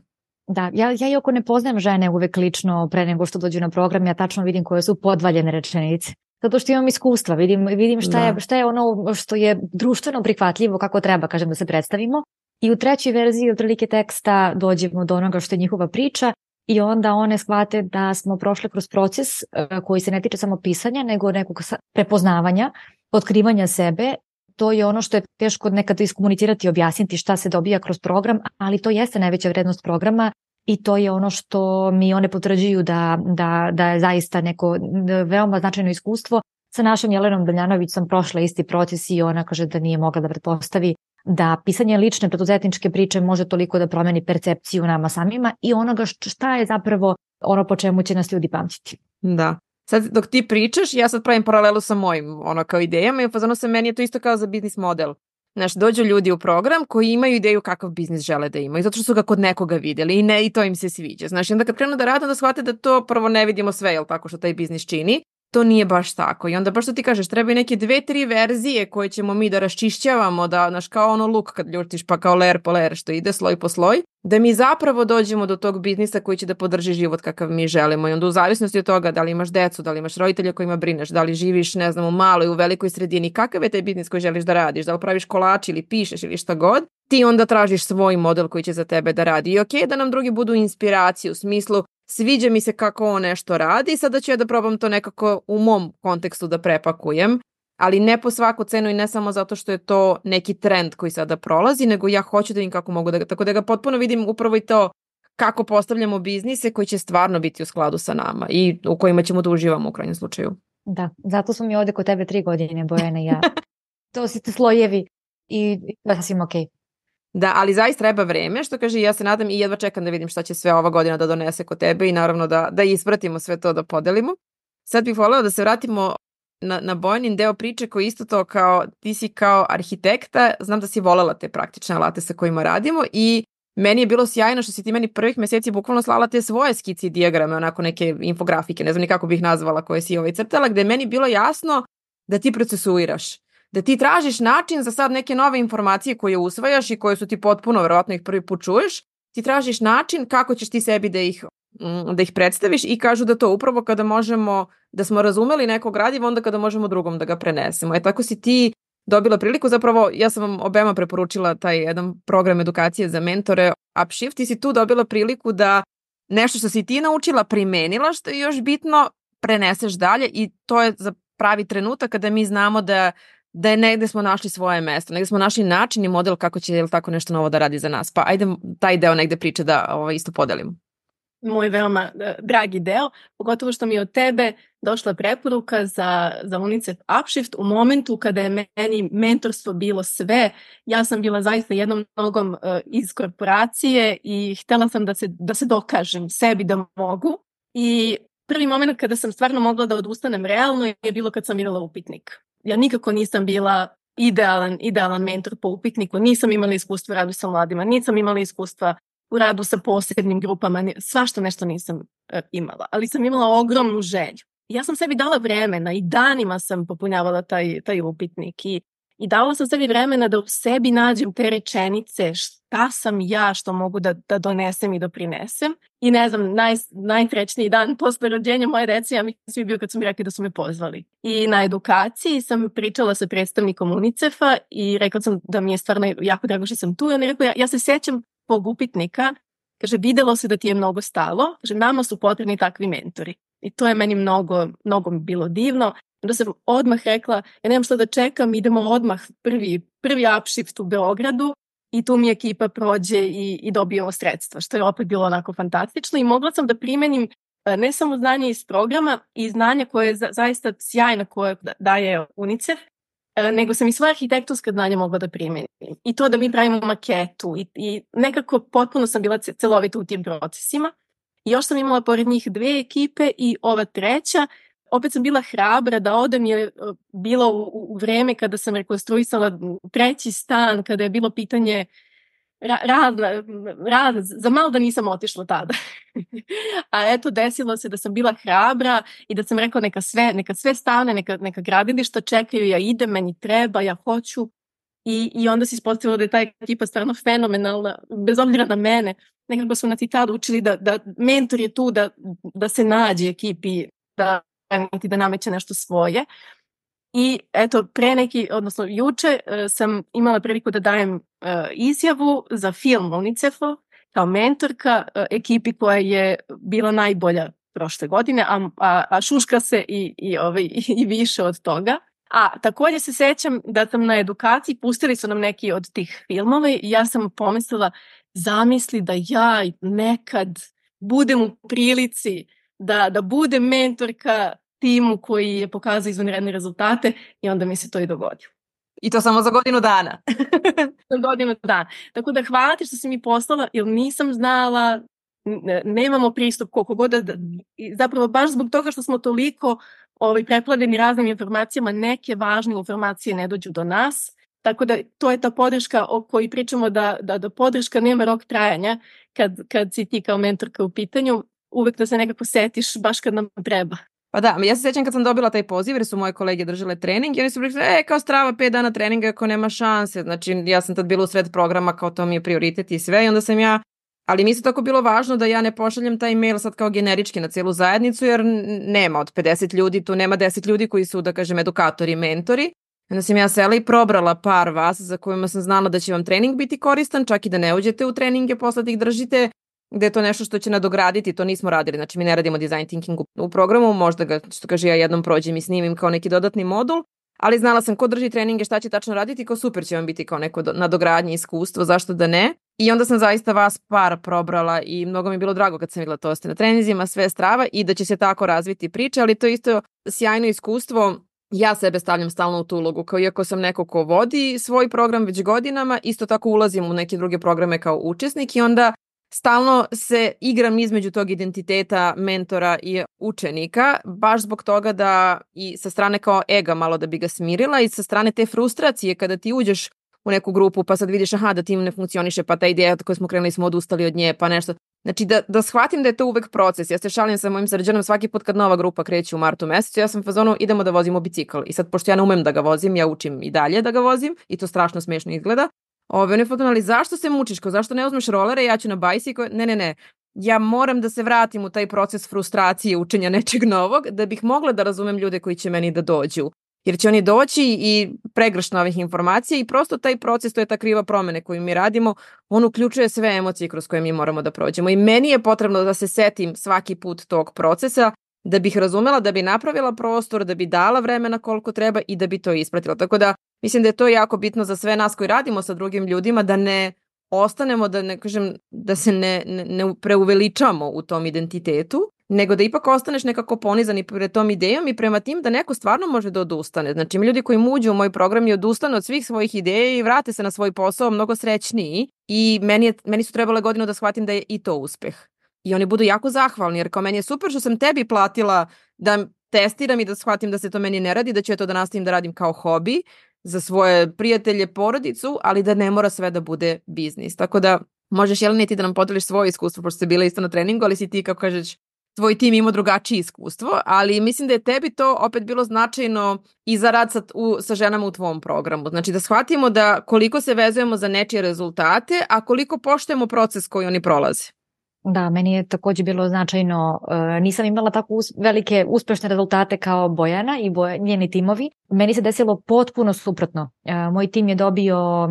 Da, ja, ja iako ne poznajem žene uvek lično pre nego što dođu na program, ja tačno vidim koje su podvaljene rečenice. Zato što imam iskustva, vidim, vidim šta, da. je, šta je ono što je društveno prihvatljivo kako treba, kažem, da se predstavimo. I u trećoj verziji otprilike teksta dođemo do onoga što je njihova priča i onda one shvate da smo prošle kroz proces e, koji se ne tiče samo pisanja, nego nekog prepoznavanja, otkrivanja sebe to je ono što je teško nekada iskomunicirati i objasniti šta se dobija kroz program, ali to jeste najveća vrednost programa i to je ono što mi one potvrđuju da, da, da je zaista neko veoma značajno iskustvo. Sa našom Jelenom Daljanović sam prošla isti proces i ona kaže da nije mogla da pretpostavi da pisanje lične preduzetničke priče može toliko da promeni percepciju nama samima i onoga šta je zapravo ono po čemu će nas ljudi pamćiti. Da sad dok ti pričaš, ja sad pravim paralelu sa mojim ono kao idejama i u fazonu sa meni je to isto kao za biznis model. Znaš, dođu ljudi u program koji imaju ideju kakav biznis žele da imaju, zato što su ga kod nekoga videli i ne, i to im se sviđa. Znaš, i onda kad krenu da rade, onda shvate da to prvo ne vidimo sve, jel tako što taj biznis čini, to nije baš tako. I onda baš što ti kažeš, treba i neke dve, tri verzije koje ćemo mi da raščišćavamo, da, znaš, kao ono luk kad ljutiš pa kao ler po ler što ide sloj po sloj, da mi zapravo dođemo do tog biznisa koji će da podrži život kakav mi želimo. I onda u zavisnosti od toga da li imaš decu, da li imaš roditelja kojima brineš, da li živiš, ne znam, u maloj, u velikoj sredini, kakav je taj biznis koji želiš da radiš, da li praviš kolač ili pišeš ili šta god, ti onda tražiš svoj model koji će za tebe da radi. I okay, da nam drugi budu inspiracije u smislu sviđa mi se kako on nešto radi i sada ću ja da probam to nekako u mom kontekstu da prepakujem, ali ne po svaku cenu i ne samo zato što je to neki trend koji sada prolazi, nego ja hoću da vidim kako mogu da ga, tako da ga potpuno vidim upravo i to kako postavljamo biznise koji će stvarno biti u skladu sa nama i u kojima ćemo da uživamo u krajnjem slučaju. Da, zato smo mi ovde kod tebe tri godine, Bojana i ja. [laughs] to si te slojevi i da sasvim okej. Okay. Da, ali zaista treba vreme, što kaže ja se nadam i jedva čekam da vidim šta će sve ova godina da donese kod tebe i naravno da, da ispratimo sve to da podelimo. Sad bih voljela da se vratimo na, na Bojanin deo priče koji isto to kao ti si kao arhitekta, znam da si volela te praktične alate sa kojima radimo i meni je bilo sjajno što si ti meni prvih meseci bukvalno slala te svoje skici i dijagrame, onako neke infografike, ne znam ni kako bih nazvala koje si ovaj crtala, gde je meni bilo jasno da ti procesuiraš da ti tražiš način za sad neke nove informacije koje usvajaš i koje su ti potpuno, verovatno ih prvi put čuješ, ti tražiš način kako ćeš ti sebi da ih da ih predstaviš i kažu da to upravo kada možemo, da smo razumeli neko gradivo, onda kada možemo drugom da ga prenesemo. E tako si ti dobila priliku, zapravo ja sam vam obema preporučila taj jedan program edukacije za mentore Upshift, ti si tu dobila priliku da nešto što si ti naučila primenila, što je još bitno, preneseš dalje i to je za pravi trenutak kada mi znamo da da je negde smo našli svoje mesto, negde smo našli način i model kako će jel, tako nešto novo da radi za nas. Pa ajde taj deo negde priče da ovaj, isto podelimo. Moj veoma uh, dragi deo, pogotovo što mi je od tebe došla preporuka za, za UNICEF Upshift u momentu kada je meni mentorstvo bilo sve. Ja sam bila zaista jednom nogom uh, iz korporacije i htela sam da se, da se dokažem sebi da mogu. I prvi moment kada sam stvarno mogla da odustanem realno je bilo kad sam videla upitnik ja nikako nisam bila idealan, idealan mentor po upitniku, nisam imala iskustva radu sa mladima, nisam imala iskustva u radu sa posebnim grupama, svašta nešto nisam uh, imala, ali sam imala ogromnu želju. Ja sam sebi dala vremena i danima sam popunjavala taj, taj upitnik i I dala sam sebi vremena da u sebi nađem te rečenice šta sam ja što mogu da, da donesem i doprinesem. I ne znam, naj, najtrećniji dan posle rođenja moje dece, ja mislim bio kad su mi rekli da su me pozvali. I na edukaciji sam pričala sa predstavnikom UNICEF-a i rekla sam da mi je stvarno jako drago što sam tu. I on je rekao, ja, ja se sećam tog upitnika, kaže, videlo se da ti je mnogo stalo, kaže, nama su potrebni takvi mentori. I to je meni mnogo, mnogo bilo divno. Onda sam odmah rekla, ja nemam što da čekam, idemo odmah prvi, prvi upshift u Beogradu i tu mi ekipa prođe i, i dobijemo sredstva, što je opet bilo onako fantastično i mogla sam da primenim e, ne samo znanje iz programa i znanje koje je za, zaista sjajno koje daje UNICEF, nego sam i svoje arhitektonske znanje mogla da primenim. I to da mi pravimo maketu i, i nekako potpuno sam bila celovita u tim procesima. I još sam imala pored njih dve ekipe i ova treća opet sam bila hrabra da odem je e, bilo u, u vreme kada sam rekonstruisala treći stan, kada je bilo pitanje rad, rad, za malo da nisam otišla tada. [laughs] A eto, desilo se da sam bila hrabra i da sam rekla neka sve, neka sve stane, neka, neka gradilišta čekaju, ja idem, meni treba, ja hoću. I, I onda se ispostavilo da je ta ekipa stvarno fenomenalna, bez obzira na mene. Nekako su na i tada učili da, da mentor je tu da, da se nađe ekipi, da niti da nameće nešto svoje. I eto, pre neki, odnosno juče uh, sam imala priliku da dajem uh, izjavu za film UNICEF-u kao mentorka uh, ekipi koja je bila najbolja prošle godine, a, a, a šuška se i, i, ovaj, [laughs] i više od toga. A takođe se sećam da sam na edukaciji, pustili su nam neki od tih filmova i ja sam pomislila, zamisli da ja nekad budem u prilici da, da bude mentorka timu koji je pokazao izvanredne rezultate i onda mi se to i dogodilo. I to samo za godinu dana. [laughs] za godinu dana. Tako da hvala ti što si mi poslala, jer nisam znala, nemamo pristup koliko god da, zapravo baš zbog toga što smo toliko ovaj, preplavljeni raznim informacijama, neke važne informacije ne dođu do nas, Tako da to je ta podrška o kojoj pričamo da, da, da podrška nema rok trajanja kad, kad si ti kao mentorka u pitanju, uvek da se nekako setiš baš kad nam treba. Pa da, ja se sećam kad sam dobila taj poziv jer su moje kolege držale trening i oni su rekli, e, kao strava 5 dana treninga ako nema šanse. Znači, ja sam tad bila u sred programa kao to mi je prioritet i sve i onda sam ja Ali mi se tako bilo važno da ja ne pošaljem taj mail sad kao generički na celu zajednicu, jer nema od 50 ljudi, tu nema 10 ljudi koji su, da kažem, edukatori, mentori. Onda sam ja sela i probrala par vas za kojima sam znala da će vam trening biti koristan, čak i da ne uđete u treninge, posle da ih držite, gde je to nešto što će nadograditi, to nismo radili, znači mi ne radimo design thinking u programu, možda ga, što kaže ja jednom prođem i snimim kao neki dodatni modul, ali znala sam ko drži treninge, šta će tačno raditi, kao super će vam biti kao neko nadogradnje iskustvo, zašto da ne. I onda sam zaista vas par probrala i mnogo mi je bilo drago kad sam videla to ste na trenizima, sve strava i da će se tako razviti priča, ali to je isto sjajno iskustvo ja sebe stavljam stalno u tu ulogu, kao iako sam neko ko vodi svoj program već godinama, isto tako ulazim u neke druge programe kao učesnik i onda stalno se igram između tog identiteta mentora i učenika, baš zbog toga da i sa strane kao ega malo da bi ga smirila i sa strane te frustracije kada ti uđeš u neku grupu pa sad vidiš aha da tim ne funkcioniše pa ta ideja koju smo krenuli smo odustali od nje pa nešto. Znači da, da shvatim da je to uvek proces. Ja se šalim sa mojim srđanom svaki put kad nova grupa kreće u martu mesecu, ja sam fazonu idemo da vozimo bicikl. I sad pošto ja ne umem da ga vozim, ja učim i dalje da ga vozim i to strašno smešno izgleda. Ove, on je foton, ali zašto se mučiš? Ko, zašto ne uzmeš rolere, ja ću na bajsiko? Ne, ne, ne. Ja moram da se vratim u taj proces frustracije učenja nečeg novog da bih mogla da razumem ljude koji će meni da dođu. Jer će oni doći i pregrš novih informacija i prosto taj proces, to je ta kriva promene koju mi radimo, on uključuje sve emocije kroz koje mi moramo da prođemo. I meni je potrebno da se setim svaki put tog procesa da bih razumela, da bi napravila prostor, da bi dala vremena koliko treba i da bi to ispratila. Tako da mislim da je to jako bitno za sve nas koji radimo sa drugim ljudima, da ne ostanemo, da ne kažem, da se ne, ne, ne preuveličamo u tom identitetu, nego da ipak ostaneš nekako ponizan i pred tom idejom i prema tim da neko stvarno može da odustane. Znači, ljudi koji muđu u moj program i odustanu od svih svojih ideja i vrate se na svoj posao mnogo srećniji i meni, je, meni su trebale godinu da shvatim da je i to uspeh. I oni budu jako zahvalni, jer kao meni je super što sam tebi platila da testiram i da shvatim da se to meni ne radi, da ću ja to da nastavim da radim kao hobi za svoje prijatelje, porodicu, ali da ne mora sve da bude biznis. Tako da možeš Jelena ti da nam podeliš svoje iskustvo, pošto ste bila isto na treningu, ali si ti, kao kažeš, tvoj tim imao drugačije iskustvo, ali mislim da je tebi to opet bilo značajno i za rad sa, u, sa ženama u tvom programu. Znači da shvatimo da koliko se vezujemo za nečije rezultate, a koliko poštujemo proces koji oni prolaze. Da, meni je takođe bilo značajno, uh, nisam imala tako velike uspešne rezultate kao Bojana i njeni timovi. Meni se desilo potpuno suprotno. Uh, moj tim je dobio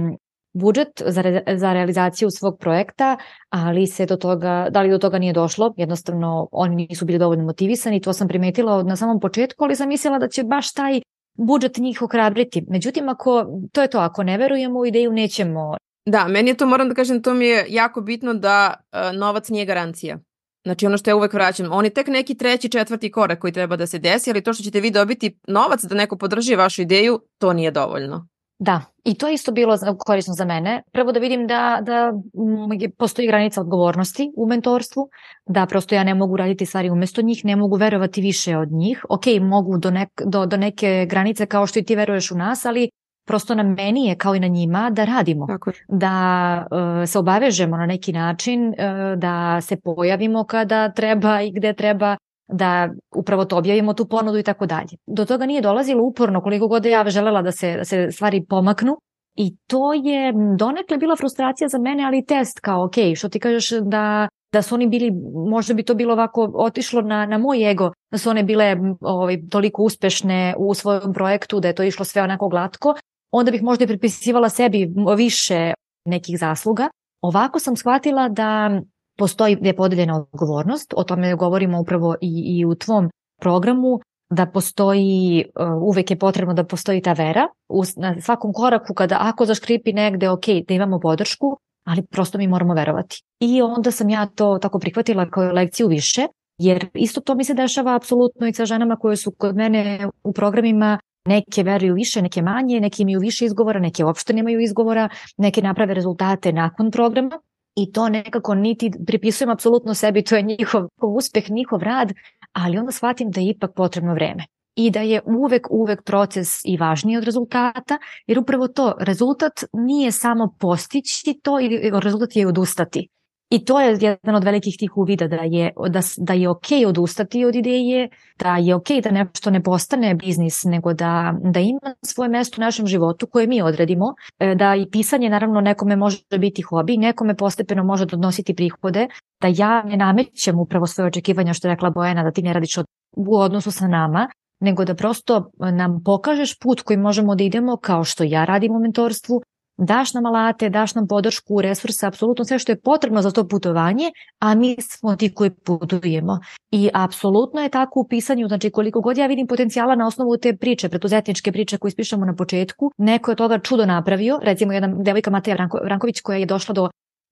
budžet za, re, za realizaciju svog projekta, ali se do toga, da li do toga nije došlo, jednostavno oni nisu bili dovoljno motivisani, to sam primetila na samom početku, ali sam mislila da će baš taj budžet njih ohrabriti. Međutim, ako, to je to, ako ne verujemo u ideju, nećemo. Da, meni je to, moram da kažem, to mi je jako bitno da uh, novac nije garancija. Znači ono što ja uvek vraćam, on je tek neki treći, četvrti korak koji treba da se desi, ali to što ćete vi dobiti novac da neko podrži vašu ideju, to nije dovoljno. Da, i to je isto bilo korisno za mene. Prvo da vidim da, da mm, postoji granica odgovornosti u mentorstvu, da prosto ja ne mogu raditi stvari umesto njih, ne mogu verovati više od njih. Ok, mogu do, nek, do, do neke granice kao što i ti veruješ u nas, ali prosto na meni je kao i na njima da radimo. Tako. Da uh, se obavežemo na neki način, uh, da se pojavimo kada treba i gde treba da upravo to objavimo tu ponudu i tako dalje. Do toga nije dolazilo uporno koliko god ja želela da se, da se stvari pomaknu i to je donekle bila frustracija za mene, ali test kao ok, što ti kažeš da da su oni bili, možda bi to bilo ovako otišlo na, na moj ego, da su one bile ovaj, toliko uspešne u svojom projektu, da je to išlo sve onako glatko, onda bih možda i pripisivala sebi više nekih zasluga. Ovako sam shvatila da postoji je podeljena odgovornost, o tome govorimo upravo i, i u tvom programu, da postoji, uh, uvek je potrebno da postoji ta vera u, na svakom koraku kada ako zaškripi negde, ok, da imamo podršku, ali prosto mi moramo verovati. I onda sam ja to tako prihvatila kao lekciju više, jer isto to mi se dešava apsolutno i sa ženama koje su kod mene u programima Neke veruju više, neke manje, neke imaju više izgovora, neke uopšte nemaju izgovora, neke naprave rezultate nakon programa i to nekako niti pripisujem apsolutno sebi, to je njihov uspeh, njihov rad, ali onda shvatim da je ipak potrebno vreme i da je uvek, uvek proces i važniji od rezultata, jer upravo to, rezultat nije samo postići to, ili rezultat je odustati. I to je jedan od velikih tih uvida da je, da, da je ok odustati od ideje, da je ok da nešto ne postane biznis, nego da, da ima svoje mesto u našem životu koje mi odredimo, e, da i pisanje naravno nekome može biti hobi, nekome postepeno može donositi prihode, da ja ne namećem upravo svoje očekivanja što je rekla Bojana, da ti ne radiš od, u odnosu sa nama, nego da prosto nam pokažeš put koji možemo da idemo kao što ja radim u mentorstvu, daš nam alate, daš nam podršku, resurse, apsolutno sve što je potrebno za to putovanje, a mi smo ti koji putujemo. I apsolutno je tako u pisanju, znači koliko god ja vidim potencijala na osnovu te priče, preduzetničke priče koje ispišemo na početku, neko je toga čudo napravio, recimo jedna devojka Mateja Vranko, Vranković koja je došla do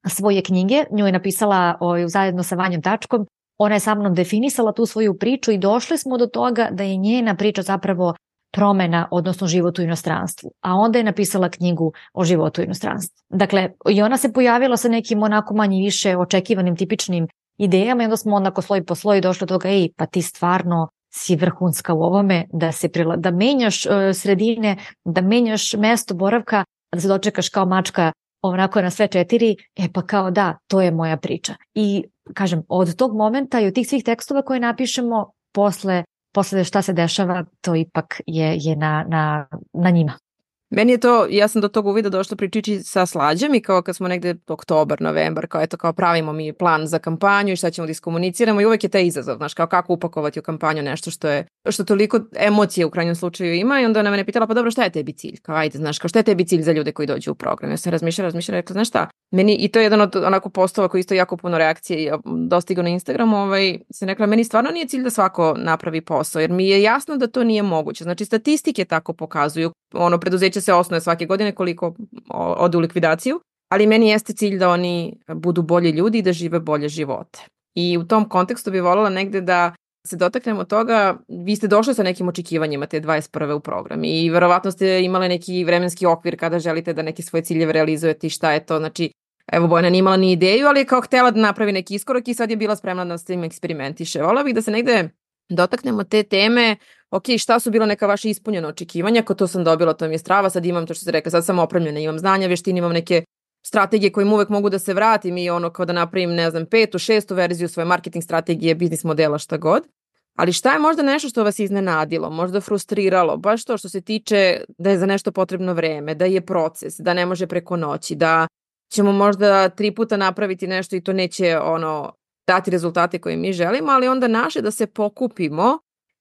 svoje knjige, nju je napisala o, ovaj, zajedno sa Vanjom Tačkom, ona je sa mnom definisala tu svoju priču i došli smo do toga da je njena priča zapravo promena, odnosno život u inostranstvu. A onda je napisala knjigu o životu u inostranstvu. Dakle, i ona se pojavila sa nekim onako manje više očekivanim tipičnim idejama i onda smo onako sloj po sloj došli do toga, ej, pa ti stvarno si vrhunska u ovome, da, se prila, da menjaš uh, sredine, da menjaš mesto boravka, da se dočekaš kao mačka onako na sve četiri, e pa kao da, to je moja priča. I kažem, od tog momenta i od tih svih tekstova koje napišemo, posle, posle šta se dešava, to ipak je, je na, na, na njima. Meni je to, ja sam do tog uvida došla pričići sa slađem i kao kad smo negde oktobar, novembar, kao eto kao pravimo mi plan za kampanju i šta ćemo da iskomuniciramo i uvek je taj izazov, znaš, kao kako upakovati u kampanju nešto što je, što toliko emocije u krajnjem slučaju ima i onda ona mene pitala, pa dobro, šta je tebi cilj? Kao ajde, znaš, kao šta je tebi cilj za ljude koji dođu u program? Ja sam razmišljala, razmišljala, rekla, znaš šta, meni, i to je jedan od onako postova koji isto jako puno reakcije dostigao na Instagramu, ovaj, se rekla, meni stvarno nije cilj da svako napravi posao, jer mi je jasno da to nije moguće. Znači, statistike tako pokazuju, ono, preduzeće se osnoje svake godine koliko ode u likvidaciju, ali meni jeste cilj da oni budu bolji ljudi i da žive bolje živote. I u tom kontekstu bi voljela negde da se dotaknemo toga, vi ste došli sa nekim očekivanjima te 21. u program i verovatno ste imali neki vremenski okvir kada želite da neke svoje ciljeve realizujete i šta je to, znači Evo, Bojana nije imala ni ideju, ali je kao htela da napravi neki iskorak i sad je bila spremna da s tim eksperimentiše. Vola bih da se negde dotaknemo te teme, ok, šta su bila neka vaša ispunjena očekivanja, ako to sam dobila, to mi je strava, sad imam to što se reka, sad sam opremljena, imam znanja, veštine, imam neke strategije kojim uvek mogu da se vratim i ono kao da napravim, ne znam, petu, šestu verziju svoje marketing strategije, biznis modela, šta god. Ali šta je možda nešto što vas iznenadilo, možda frustriralo, baš to što se tiče da je za nešto potrebno vreme, da je proces, da ne može preko noći, da ćemo možda tri puta napraviti nešto i to neće ono dati rezultate koje mi želimo, ali onda naše da se pokupimo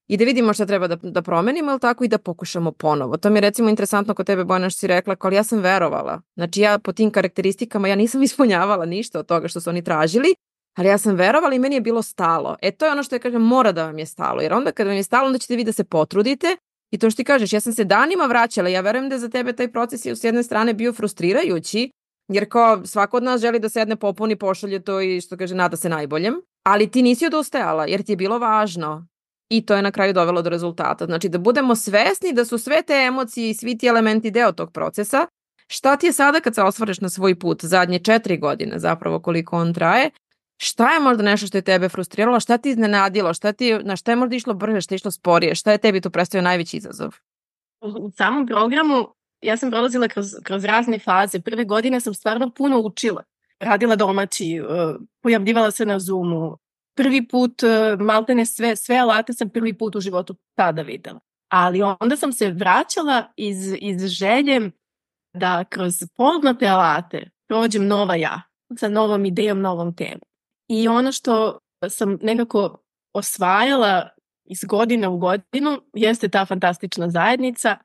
i da vidimo šta treba da, da promenimo, ali tako i da pokušamo ponovo. To mi je recimo interesantno kod tebe, Bojana, što si rekla, ali ja sam verovala. Znači ja po tim karakteristikama, ja nisam [laughs] ispunjavala ništa od toga što su oni tražili, ali ja sam verovala i meni je bilo stalo. E to je ono što ja kažem, mora da vam je stalo, jer onda kad vam je stalo, onda ćete vi da se potrudite i to što ti kažeš, ja sam se danima vraćala, ja verujem da za tebe taj proces je s jedne strane bio frustrirajući, jer kao svako od nas želi da sedne popuni, pošalje to i što kaže nada se najboljem, ali ti nisi odustajala jer ti je bilo važno i to je na kraju dovelo do rezultata. Znači da budemo svesni da su sve te emocije i svi ti elementi deo tog procesa. Šta ti je sada kad se osvareš na svoj put, zadnje četiri godine zapravo koliko on traje, šta je možda nešto što je tebe frustriralo, šta ti iznenadilo, šta ti, na šta je možda išlo brže, šta je išlo sporije, šta je tebi to predstavio najveći izazov? U samom programu ja sam prolazila kroz, kroz razne faze. Prve godine sam stvarno puno učila. Radila domaći, uh, pojavljivala se na Zoomu. Prvi put, uh, maltene sve, sve alate sam prvi put u životu tada videla. Ali onda sam se vraćala iz, iz želje da kroz poznate alate prođem nova ja, sa novom idejom, novom temom. I ono što sam nekako osvajala iz godine u godinu jeste ta fantastična zajednica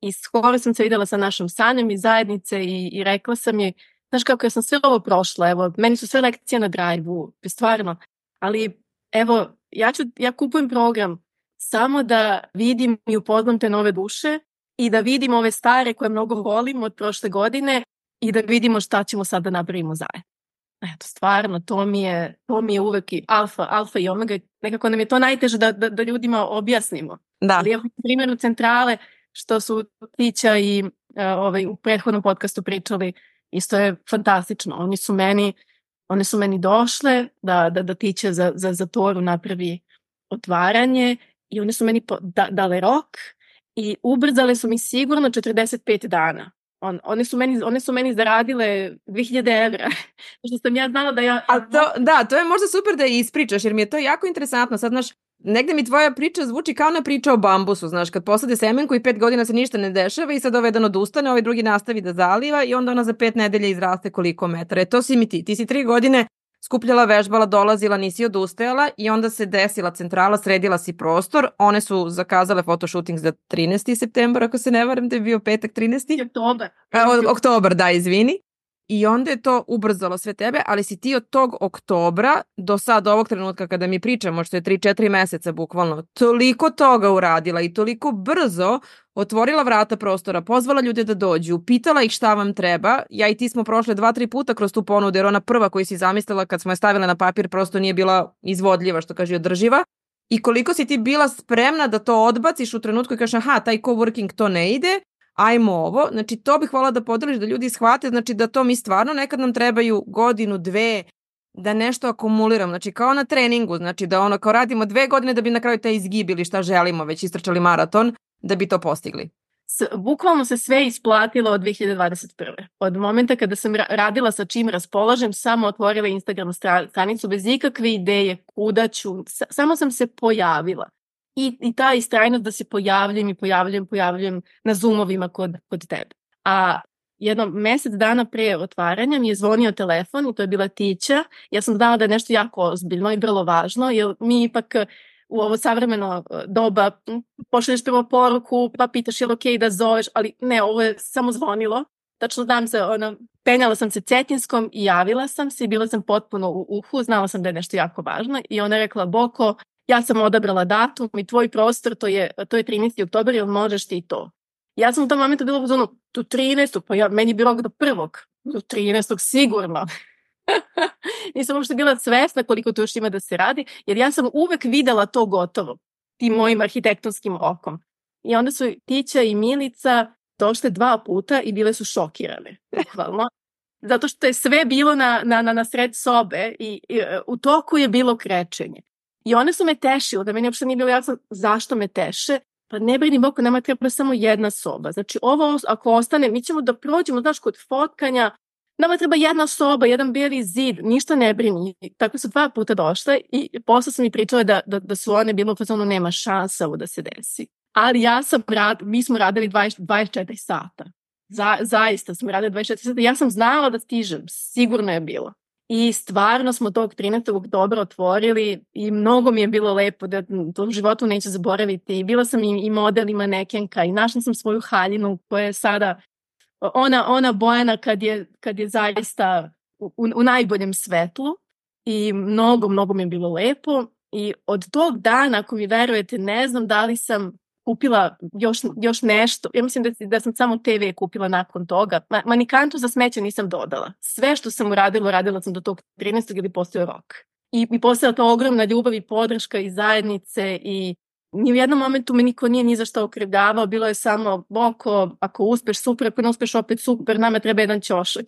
i skoro sam se videla sa našom Sanjom iz zajednice i, i rekla sam je, znaš kako ja sam sve ovo prošla, evo, meni su sve lekcije na drive-u, stvarno, ali evo, ja, ću, ja kupujem program samo da vidim i upoznam te nove duše i da vidim ove stare koje mnogo volim od prošle godine i da vidimo šta ćemo sad da napravimo zajedno. Eto, stvarno, to mi je, to mi je uvek i alfa, alfa i omega. Nekako nam je to najteže da, da, da ljudima objasnimo. Da. Ali evo, primjeru centrale, što su Tića i uh, ovaj, u prethodnom podcastu pričali, isto je fantastično. Oni su meni, one su meni došle da, da, da Tića za, za, za Toru napravi otvaranje i one su meni po, da, dale rok i ubrzale su mi sigurno 45 dana. On, one, su meni, one su meni zaradile 2000 evra. [laughs] što sam ja znala da ja... A to, da, to je možda super da ispričaš, jer mi je to jako interesantno. Sad, znaš, negde mi tvoja priča zvuči kao na priča o bambusu, znaš, kad posade semenku i pet godina se ništa ne dešava i sad ovaj jedan odustane, ovaj drugi nastavi da zaliva i onda ona za pet nedelja izraste koliko metara. E to si mi ti. Ti si tri godine skupljala, vežbala, dolazila, nisi odustajala i onda se desila centrala, sredila si prostor. One su zakazale fotoshooting za 13. septembar, ako se ne varam da je bio petak 13. Oktobar. A, oktobar, da, izvini. I onda je to ubrzalo sve tebe, ali si ti od tog oktobra do sad ovog trenutka kada mi pričamo, što je 3-4 meseca bukvalno, toliko toga uradila i toliko brzo otvorila vrata prostora, pozvala ljude da dođu, pitala ih šta vam treba. Ja i ti smo prošle dva, tri puta kroz tu ponudu, jer ona prva koju si zamislila kad smo je stavila na papir prosto nije bila izvodljiva, što kaže održiva. i koliko si ti bila spremna da to odbaciš u trenutku i kažeš aha, taj coworking to ne ide, ajmo ovo. Znači, to bih volila da podeliš da ljudi shvate, znači da to mi stvarno nekad nam trebaju godinu, dve, da nešto akumuliramo, znači kao na treningu, znači da ono kao radimo dve godine da bi na kraju te izgibili šta želimo, već istračali maraton, da bi to postigli. S, bukvalno se sve isplatilo od 2021. Od momenta kada sam radila sa čim raspolažem, samo otvorila Instagram stranicu bez ikakve ideje kuda ću, samo sam se pojavila. I, i ta istrajnost da se pojavljam i pojavljam, pojavljam na Zoomovima kod, kod tebe. A jedno mesec dana pre otvaranja mi je zvonio telefon i to je bila Tića. Ja sam znala da je nešto jako ozbiljno i vrlo važno, jer mi ipak u ovo savremeno e, doba pošalješ prvo poruku, pa pitaš je li okej okay da zoveš, ali ne, ovo je samo zvonilo. Tačno znam se, ono, penjala sam se cetinskom i javila sam se i bila sam potpuno u uhu, znala sam da je nešto jako važno i ona rekla, Boko, ja sam odabrala datum i tvoj prostor, to je, to je 13. oktober, jel možeš ti to? Ja sam u tom momentu bila u zonu, tu 13. pa ja, meni je bilo do prvog, do 13. sigurno. [laughs] Nisam uopšte bila svesna koliko to još ima da se radi, jer ja sam uvek videla to gotovo, tim mojim arhitektonskim okom. I onda su Tića i Milica došle dva puta i bile su šokirane, bukvalno. Zato što je sve bilo na, na, na, na sred sobe i, i u toku je bilo krečenje. I one su me tešile, da meni uopšte nije bilo jasno zašto me teše, Pa ne brini Boko, nama treba samo jedna soba. Znači ovo ako ostane, mi ćemo da prođemo, znaš, kod fotkanja, nama treba jedna soba, jedan bijeli zid, ništa ne brini. Tako su dva puta došle i posle sam mi pričala da, da, da su one bilo u fazonu nema šansa ovo da se desi. Ali ja sam rad, mi smo radili 20, 24 sata. Za, zaista smo radili 24 sata. Ja sam znala da stižem, sigurno je bilo. I stvarno smo tog 13. dobro otvorili i mnogo mi je bilo lepo da to u životu neću zaboraviti. I bila sam i, i model i manekenka i našla sam svoju haljinu koja je sada ona, ona Bojana kad je, kad je zaista u, u najboljem svetlu i mnogo, mnogo mi je bilo lepo. I od tog dana, ako mi verujete, ne znam da li sam kupila još, još nešto. Ja mislim da, da sam samo TV kupila nakon toga. Ma, manikantu za smeće nisam dodala. Sve što sam uradila, uradila sam do tog 13. ili postoje rok. I, i postojala ta ogromna ljubav i podrška i zajednice i ni u jednom momentu me niko nije ni za što okrivljavao, bilo je samo oko, ako uspeš super, ako ne uspeš opet super, nama treba jedan ćošak.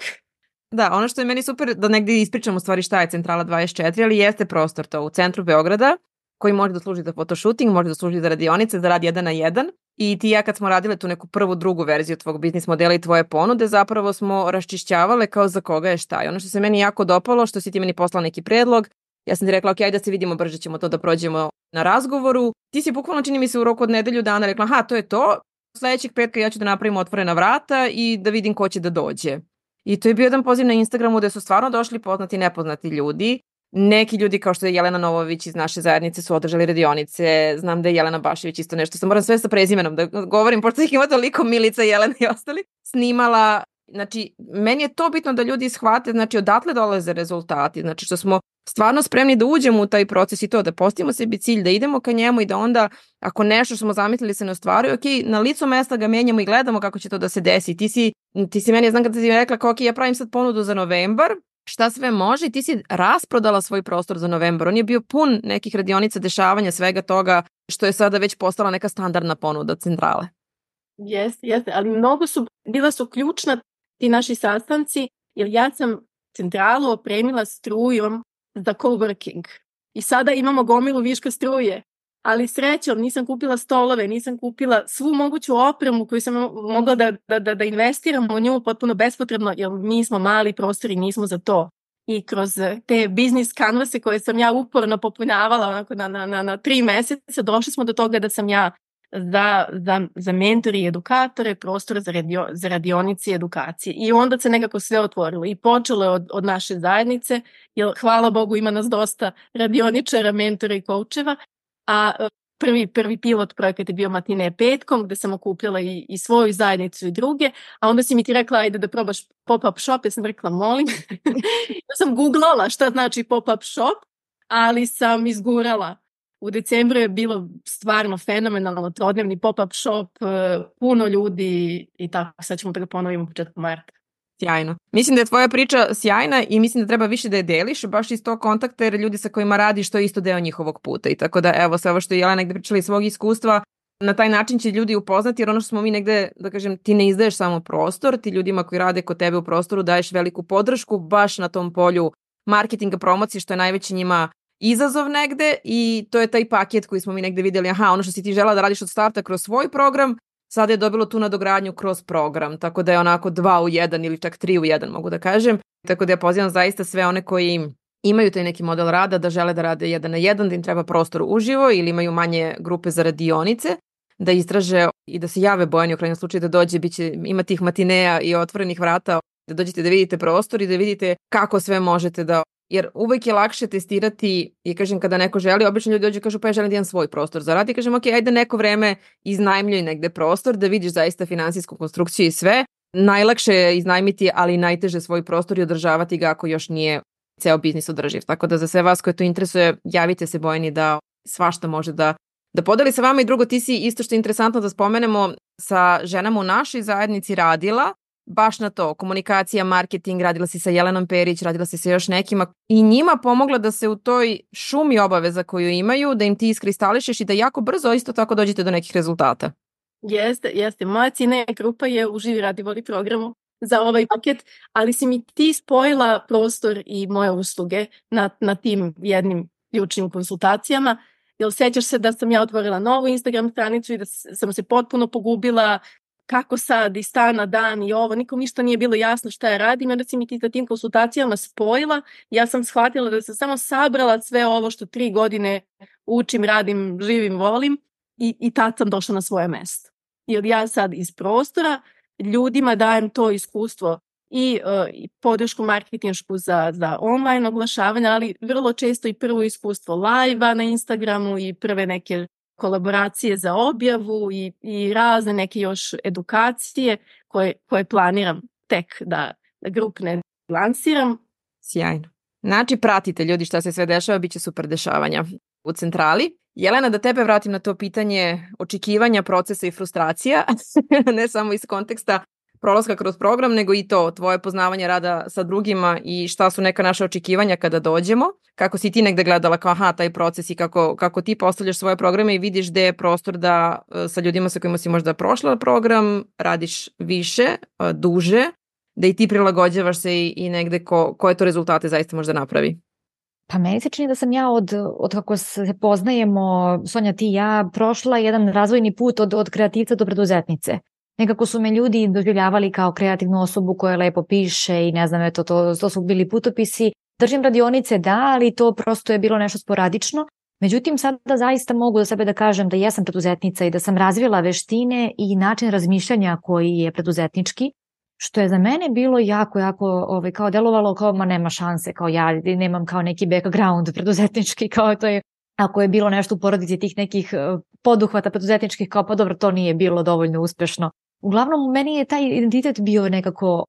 Da, ono što je meni super da negde ispričam u stvari šta je Centrala 24, ali jeste prostor to u centru Beograda koji može da služi za fotoshooting, može da služi za radionice, za rad jedan na jedan. I ti ja kad smo radile tu neku prvu, drugu verziju tvog biznis modela i tvoje ponude, zapravo smo raščišćavale kao za koga je šta. I ono što se meni jako dopalo, što si ti meni poslala neki predlog, ja sam ti rekla, ok, ajde da se vidimo, brže ćemo to da prođemo na razgovoru. Ti si bukvalno, čini mi se, u roku od nedelju dana rekla, aha, to je to, sledećeg petka ja ću da napravim otvorena vrata i da vidim ko će da dođe. I to je bio jedan poziv na Instagramu gde su stvarno došli poznati i nepoznati ljudi Neki ljudi kao što je Jelena Novović iz naše zajednice su održali radionice, znam da je Jelena Bašević isto nešto, sam moram sve sa prezimenom da govorim, pošto ih ima toliko Milica, Jelena i ostali, snimala. Znači, meni je to bitno da ljudi shvate, znači, odatle dolaze rezultati, znači, što smo stvarno spremni da uđemo u taj proces i to, da postavimo sebi cilj, da idemo ka njemu i da onda, ako nešto smo zamislili se ne ostvaruje, ok, na licu mesta ga menjamo i gledamo kako će to da se desi. Ti si, ti si meni, znam kada ti rekla, kao, ok, ja pravim sad ponudu za novembar, šta sve može i ti si rasprodala svoj prostor za novembar. On je bio pun nekih radionica, dešavanja, svega toga što je sada već postala neka standardna ponuda centrale. Jeste, jeste, ali mnogo su, bila su ključna ti naši sastanci, jer ja sam centralu opremila strujom za coworking. I sada imamo gomilu viška struje ali srećom nisam kupila stolove, nisam kupila svu moguću opremu koju sam mogla da, da, da, da investiram u nju potpuno bespotrebno, jer mi smo mali prostori, nismo za to. I kroz te biznis kanvase koje sam ja uporno popunjavala onako na, na, na, na tri meseca, došli smo do toga da sam ja za, za, za mentori i edukatore, prostor za, radio, za radionice i edukacije. I onda se nekako sve otvorilo i počelo je od, od naše zajednice, jer hvala Bogu ima nas dosta radioničara, mentora i koučeva, a e, prvi, prvi pilot projekat je bio Matine petkom, gde sam okupljala i, i svoju zajednicu i druge, a onda si mi ti rekla, ajde da probaš pop-up shop, ja sam rekla, molim. [laughs] ja sam googlala šta znači pop-up shop, ali sam izgurala. U decembru je bilo stvarno fenomenalno, trodnevni pop-up shop, e, puno ljudi i tako, sad ćemo da ga ponovimo u početku marta. Sjajno. Mislim da je tvoja priča sjajna i mislim da treba više da je deliš, baš iz tog kontakta jer ljudi sa kojima radiš to je isto deo njihovog puta i tako da evo sve ovo što je Jelena negde pričala iz svog iskustva, na taj način će ljudi upoznati jer ono što smo mi negde, da kažem, ti ne izdaješ samo prostor, ti ljudima koji rade kod tebe u prostoru daješ veliku podršku baš na tom polju marketinga, promocije, što je najveći njima izazov negde i to je taj paket koji smo mi negde videli, aha, ono što si ti žela da radiš od starta kroz svoj program, sada je dobilo tu nadogradnju kroz program, tako da je onako dva u jedan ili čak tri u jedan, mogu da kažem. Tako da ja pozivam zaista sve one koji imaju taj neki model rada da žele da rade jedan na jedan, da im treba prostor uživo ili imaju manje grupe za radionice, da istraže i da se jave Bojani u krajnjem slučaju da dođe, biće, ima tih matineja i otvorenih vrata, da dođete da vidite prostor i da vidite kako sve možete da jer uvek je lakše testirati i kažem kada neko želi, obično ljudi dođu i kažu pa ja želim da imam svoj prostor za rad i kažem ok, ajde neko vreme iznajmljuj negde prostor da vidiš zaista finansijsku konstrukciju i sve. Najlakše je iznajmiti, ali najteže svoj prostor i održavati ga ako još nije ceo biznis održiv. Tako da za sve vas koje to interesuje, javite se Bojani da svašta može da da podeli sa vama i drugo ti si isto što je interesantno da spomenemo sa ženama u našoj zajednici radila baš na to, komunikacija, marketing, radila si sa Jelenom Perić, radila si sa još nekima i njima pomogla da se u toj šumi obaveza koju imaju, da im ti iskristališeš i da jako brzo isto tako dođete do nekih rezultata. Jeste, jeste. Moja cine grupa je u Živi radivoli programu za ovaj paket, ali si mi ti spojila prostor i moje usluge na, na tim jednim ključnim konsultacijama. Jel sećaš se da sam ja otvorila novu Instagram stranicu i da sam se potpuno pogubila kako sad i stana dan i ovo, nikom ništa nije bilo jasno šta ja radim, onda si mi ti sa tim konsultacijama spojila, ja sam shvatila da sam samo sabrala sve ovo što tri godine učim, radim, živim, volim i, i tad sam došla na svoje mesto. Jer ja sad iz prostora ljudima dajem to iskustvo i, uh, i podršku marketinšku za, za online oglašavanje, ali vrlo često i prvo iskustvo live-a na Instagramu i prve neke kolaboracije za objavu i, i razne neke još edukacije koje, koje planiram tek da, da grupne lansiram. Sjajno. Znači, pratite ljudi šta se sve dešava, bit će super dešavanja u centrali. Jelena, da tebe vratim na to pitanje očekivanja, procesa i frustracija, [laughs] ne samo iz konteksta prolaska kroz program, nego i to, tvoje poznavanje rada sa drugima i šta su neka naša očekivanja kada dođemo, kako si ti negde gledala kao aha, taj proces i kako, kako ti postavljaš svoje programe i vidiš gde je prostor da e, sa ljudima sa kojima si možda prošla program radiš više, e, duže, da i ti prilagođavaš se i, i negde ko, koje to rezultate zaista možda napravi. Pa meni se čini da sam ja od, od kako se poznajemo, Sonja ti i ja, prošla jedan razvojni put od, od kreativca do preduzetnice. Nekako su me ljudi doživljavali kao kreativnu osobu koja lepo piše i ne znam, eto, to, to su bili putopisi. Držim radionice, da, ali to prosto je bilo nešto sporadično. Međutim, sada zaista mogu za sebe da kažem da jesam preduzetnica i da sam razvila veštine i način razmišljanja koji je preduzetnički, što je za mene bilo jako, jako ovaj, kao delovalo kao ma nema šanse, kao ja nemam kao neki background preduzetnički, kao to je ako je bilo nešto u porodici tih nekih eh, poduhvata preduzetničkih, kao pa dobro, to nije bilo dovoljno uspešno. Uglavnom, meni je taj identitet bio nekako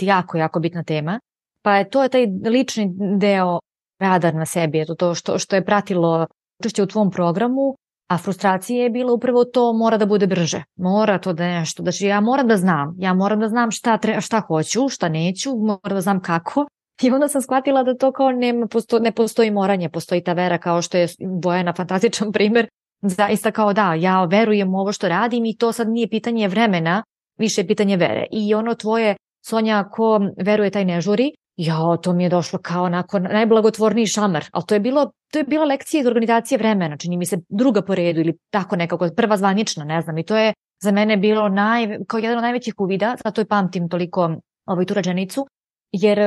jako, jako bitna tema. Pa je to je taj lični deo radar na sebi, eto to što, što je pratilo učešće u tvom programu, a frustracija je bila upravo to mora da bude brže, mora to da nešto, znači ja moram da znam, ja moram da znam šta, tre, šta hoću, šta neću, moram da znam kako. I onda sam shvatila da to kao nema, posto, ne postoji moranje, postoji ta vera kao što je Bojana fantastičan primer zaista kao da, ja verujem u ovo što radim i to sad nije pitanje vremena, više je pitanje vere. I ono tvoje, Sonja, ko veruje taj ne žuri, ja, to mi je došlo kao onako najblagotvorniji šamar, ali to je bilo, to je bila lekcija iz organizacije vremena, čini mi se druga po redu ili tako nekako, prva zvanična, ne znam, i to je za mene bilo naj, kao jedan od najvećih uvida, zato je pamtim toliko ovaj, tu rađenicu, jer uh,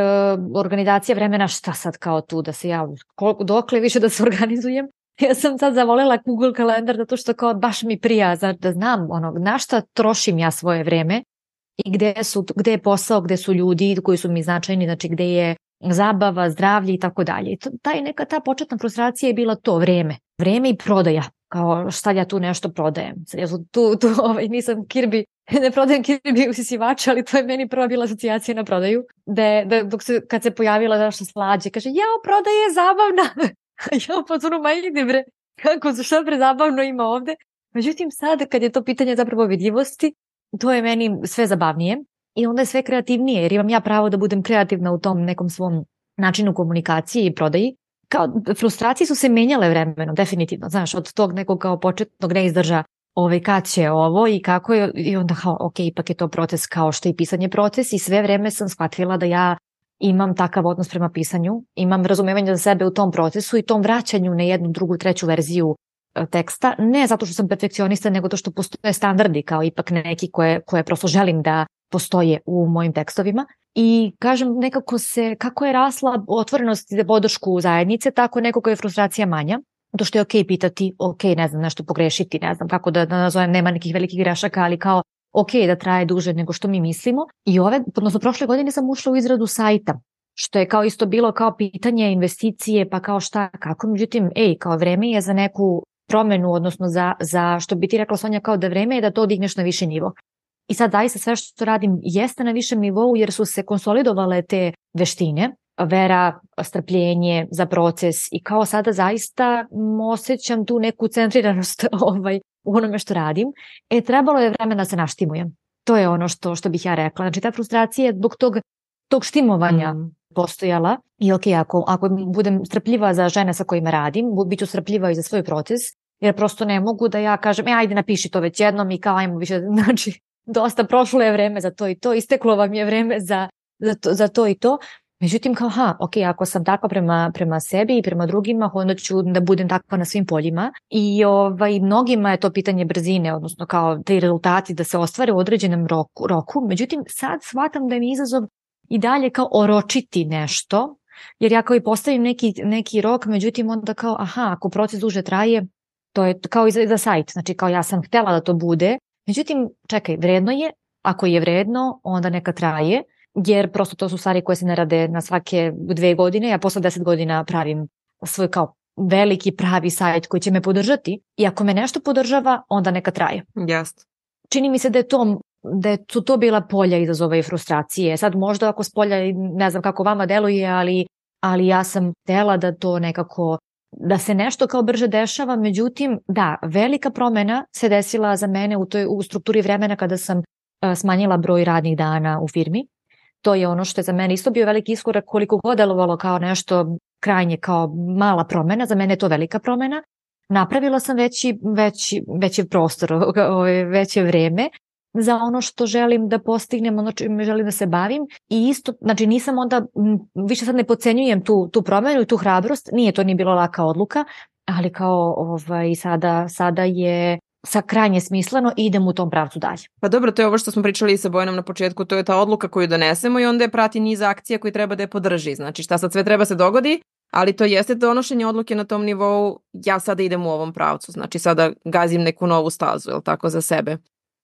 organizacija vremena šta sad kao tu da se ja, dokle više da se [laughs] organizujem, Ja sam sad zavolela Google kalendar zato što kao baš mi prija znači da znam ono, na šta trošim ja svoje vreme i gde, su, gde je posao, gde su ljudi koji su mi značajni, znači gde je zabava, zdravlje i tako dalje. I taj neka ta početna frustracija je bila to vreme. Vreme i prodaja. Kao šta ja tu nešto prodajem. Sad ja tu, tu [laughs] ovaj, nisam Kirby, ne prodajem Kirby usisivača, ali to je meni prva bila asocijacija na prodaju. Da, da dok se, kad se pojavila naša slađe, kaže, jao, prodaja je zabavna. [laughs] ja u pozonu, ma bre, kako, šta zabavno ima ovde. Međutim, sad kad je to pitanje zapravo vidljivosti, to je meni sve zabavnije. i onda je sve kreativnije jer imam ja pravo da budem kreativna u tom nekom svom načinu komunikacije i prodaji. Kao, frustracije su se menjale vremenom, definitivno, znaš, od tog nekog kao početnog neizdrža ovaj, kad će ovo i kako je, i onda kao, ok, ipak je to proces kao što i pisanje proces i sve vreme sam shvatila da ja imam takav odnos prema pisanju, imam razumevanje za sebe u tom procesu i tom vraćanju na jednu, drugu, treću verziju e, teksta, ne zato što sam perfekcionista, nego to što postoje standardi kao ipak neki koje, koje prosto želim da postoje u mojim tekstovima. I kažem nekako se, kako je rasla otvorenost za podršku zajednice, tako nekako je frustracija manja. To što je okay pitati, ok, ne znam, nešto pogrešiti, ne znam kako da, da nazovem, nema nekih velikih grešaka, ali kao ok da traje duže nego što mi mislimo. I ove, odnosno prošle godine sam ušla u izradu sajta, što je kao isto bilo kao pitanje investicije, pa kao šta, kako, međutim, ej, kao vreme je za neku promenu, odnosno za, za što bi ti rekla Sonja, kao da vreme je da to digneš na više nivo. I sad zaista sve što radim jeste na višem nivou jer su se konsolidovale te veštine, vera, strpljenje za proces i kao sada zaista osjećam tu neku centriranost [laughs] ovaj, u onome što radim. E, trebalo je vremena da se naštimujem. To je ono što, što bih ja rekla. Znači, ta frustracija je zbog tog, tog štimovanja mm. postojala i ok, ako, ako budem strpljiva za žene sa kojima radim, bit ću strpljiva i za svoj proces, jer prosto ne mogu da ja kažem, e, ajde napiši to već jednom i kao ajmo više, [laughs] znači, dosta prošlo je vreme za to i to, isteklo vam je vreme za, za, to, za to i to. Međutim, kao, ha, ok, ako sam takva prema, prema sebi i prema drugima, onda ću da budem takva na svim poljima. I ovaj, mnogima je to pitanje brzine, odnosno kao te rezultati da se ostvare u određenom roku. roku. Međutim, sad shvatam da mi izazov i dalje kao oročiti nešto, jer ja kao i postavim neki, neki rok, međutim onda kao, aha, ako proces duže traje, to je kao i za, za sajt, znači kao ja sam htela da to bude, međutim, čekaj, vredno je, ako je vredno, onda neka traje, jer prosto to su stvari koje se ne rade na svake dve godine. Ja posle deset godina pravim svoj kao veliki pravi sajt koji će me podržati i ako me nešto podržava, onda neka traje. Jasno. Čini mi se da je to da su to bila polja izazova i frustracije. Sad možda ako s polja, ne znam kako vama deluje, ali, ali ja sam tela da to nekako da se nešto kao brže dešava, međutim, da, velika promena se desila za mene u, toj, u strukturi vremena kada sam smanjila broj radnih dana u firmi to je ono što je za mene isto bio veliki iskorak koliko god delovalo kao nešto krajnje kao mala promena, za mene je to velika promena. Napravila sam veći, veći, veći prostor, [laughs] veće vreme za ono što želim da postignem, ono čime želim da se bavim i isto, znači nisam onda, više sad ne pocenjujem tu, tu promenu i tu hrabrost, nije to ni bilo laka odluka, ali kao ovaj, sada, sada je sa krajnje smisleno i idemo u tom pravcu dalje. Pa dobro, to je ovo što smo pričali i sa Bojanom na početku, to je ta odluka koju donesemo i onda je prati niz akcija koji treba da je podrži. Znači šta sad sve treba se dogodi, ali to jeste donošenje odluke na tom nivou, ja sada idem u ovom pravcu, znači sada gazim neku novu stazu, je tako, za sebe.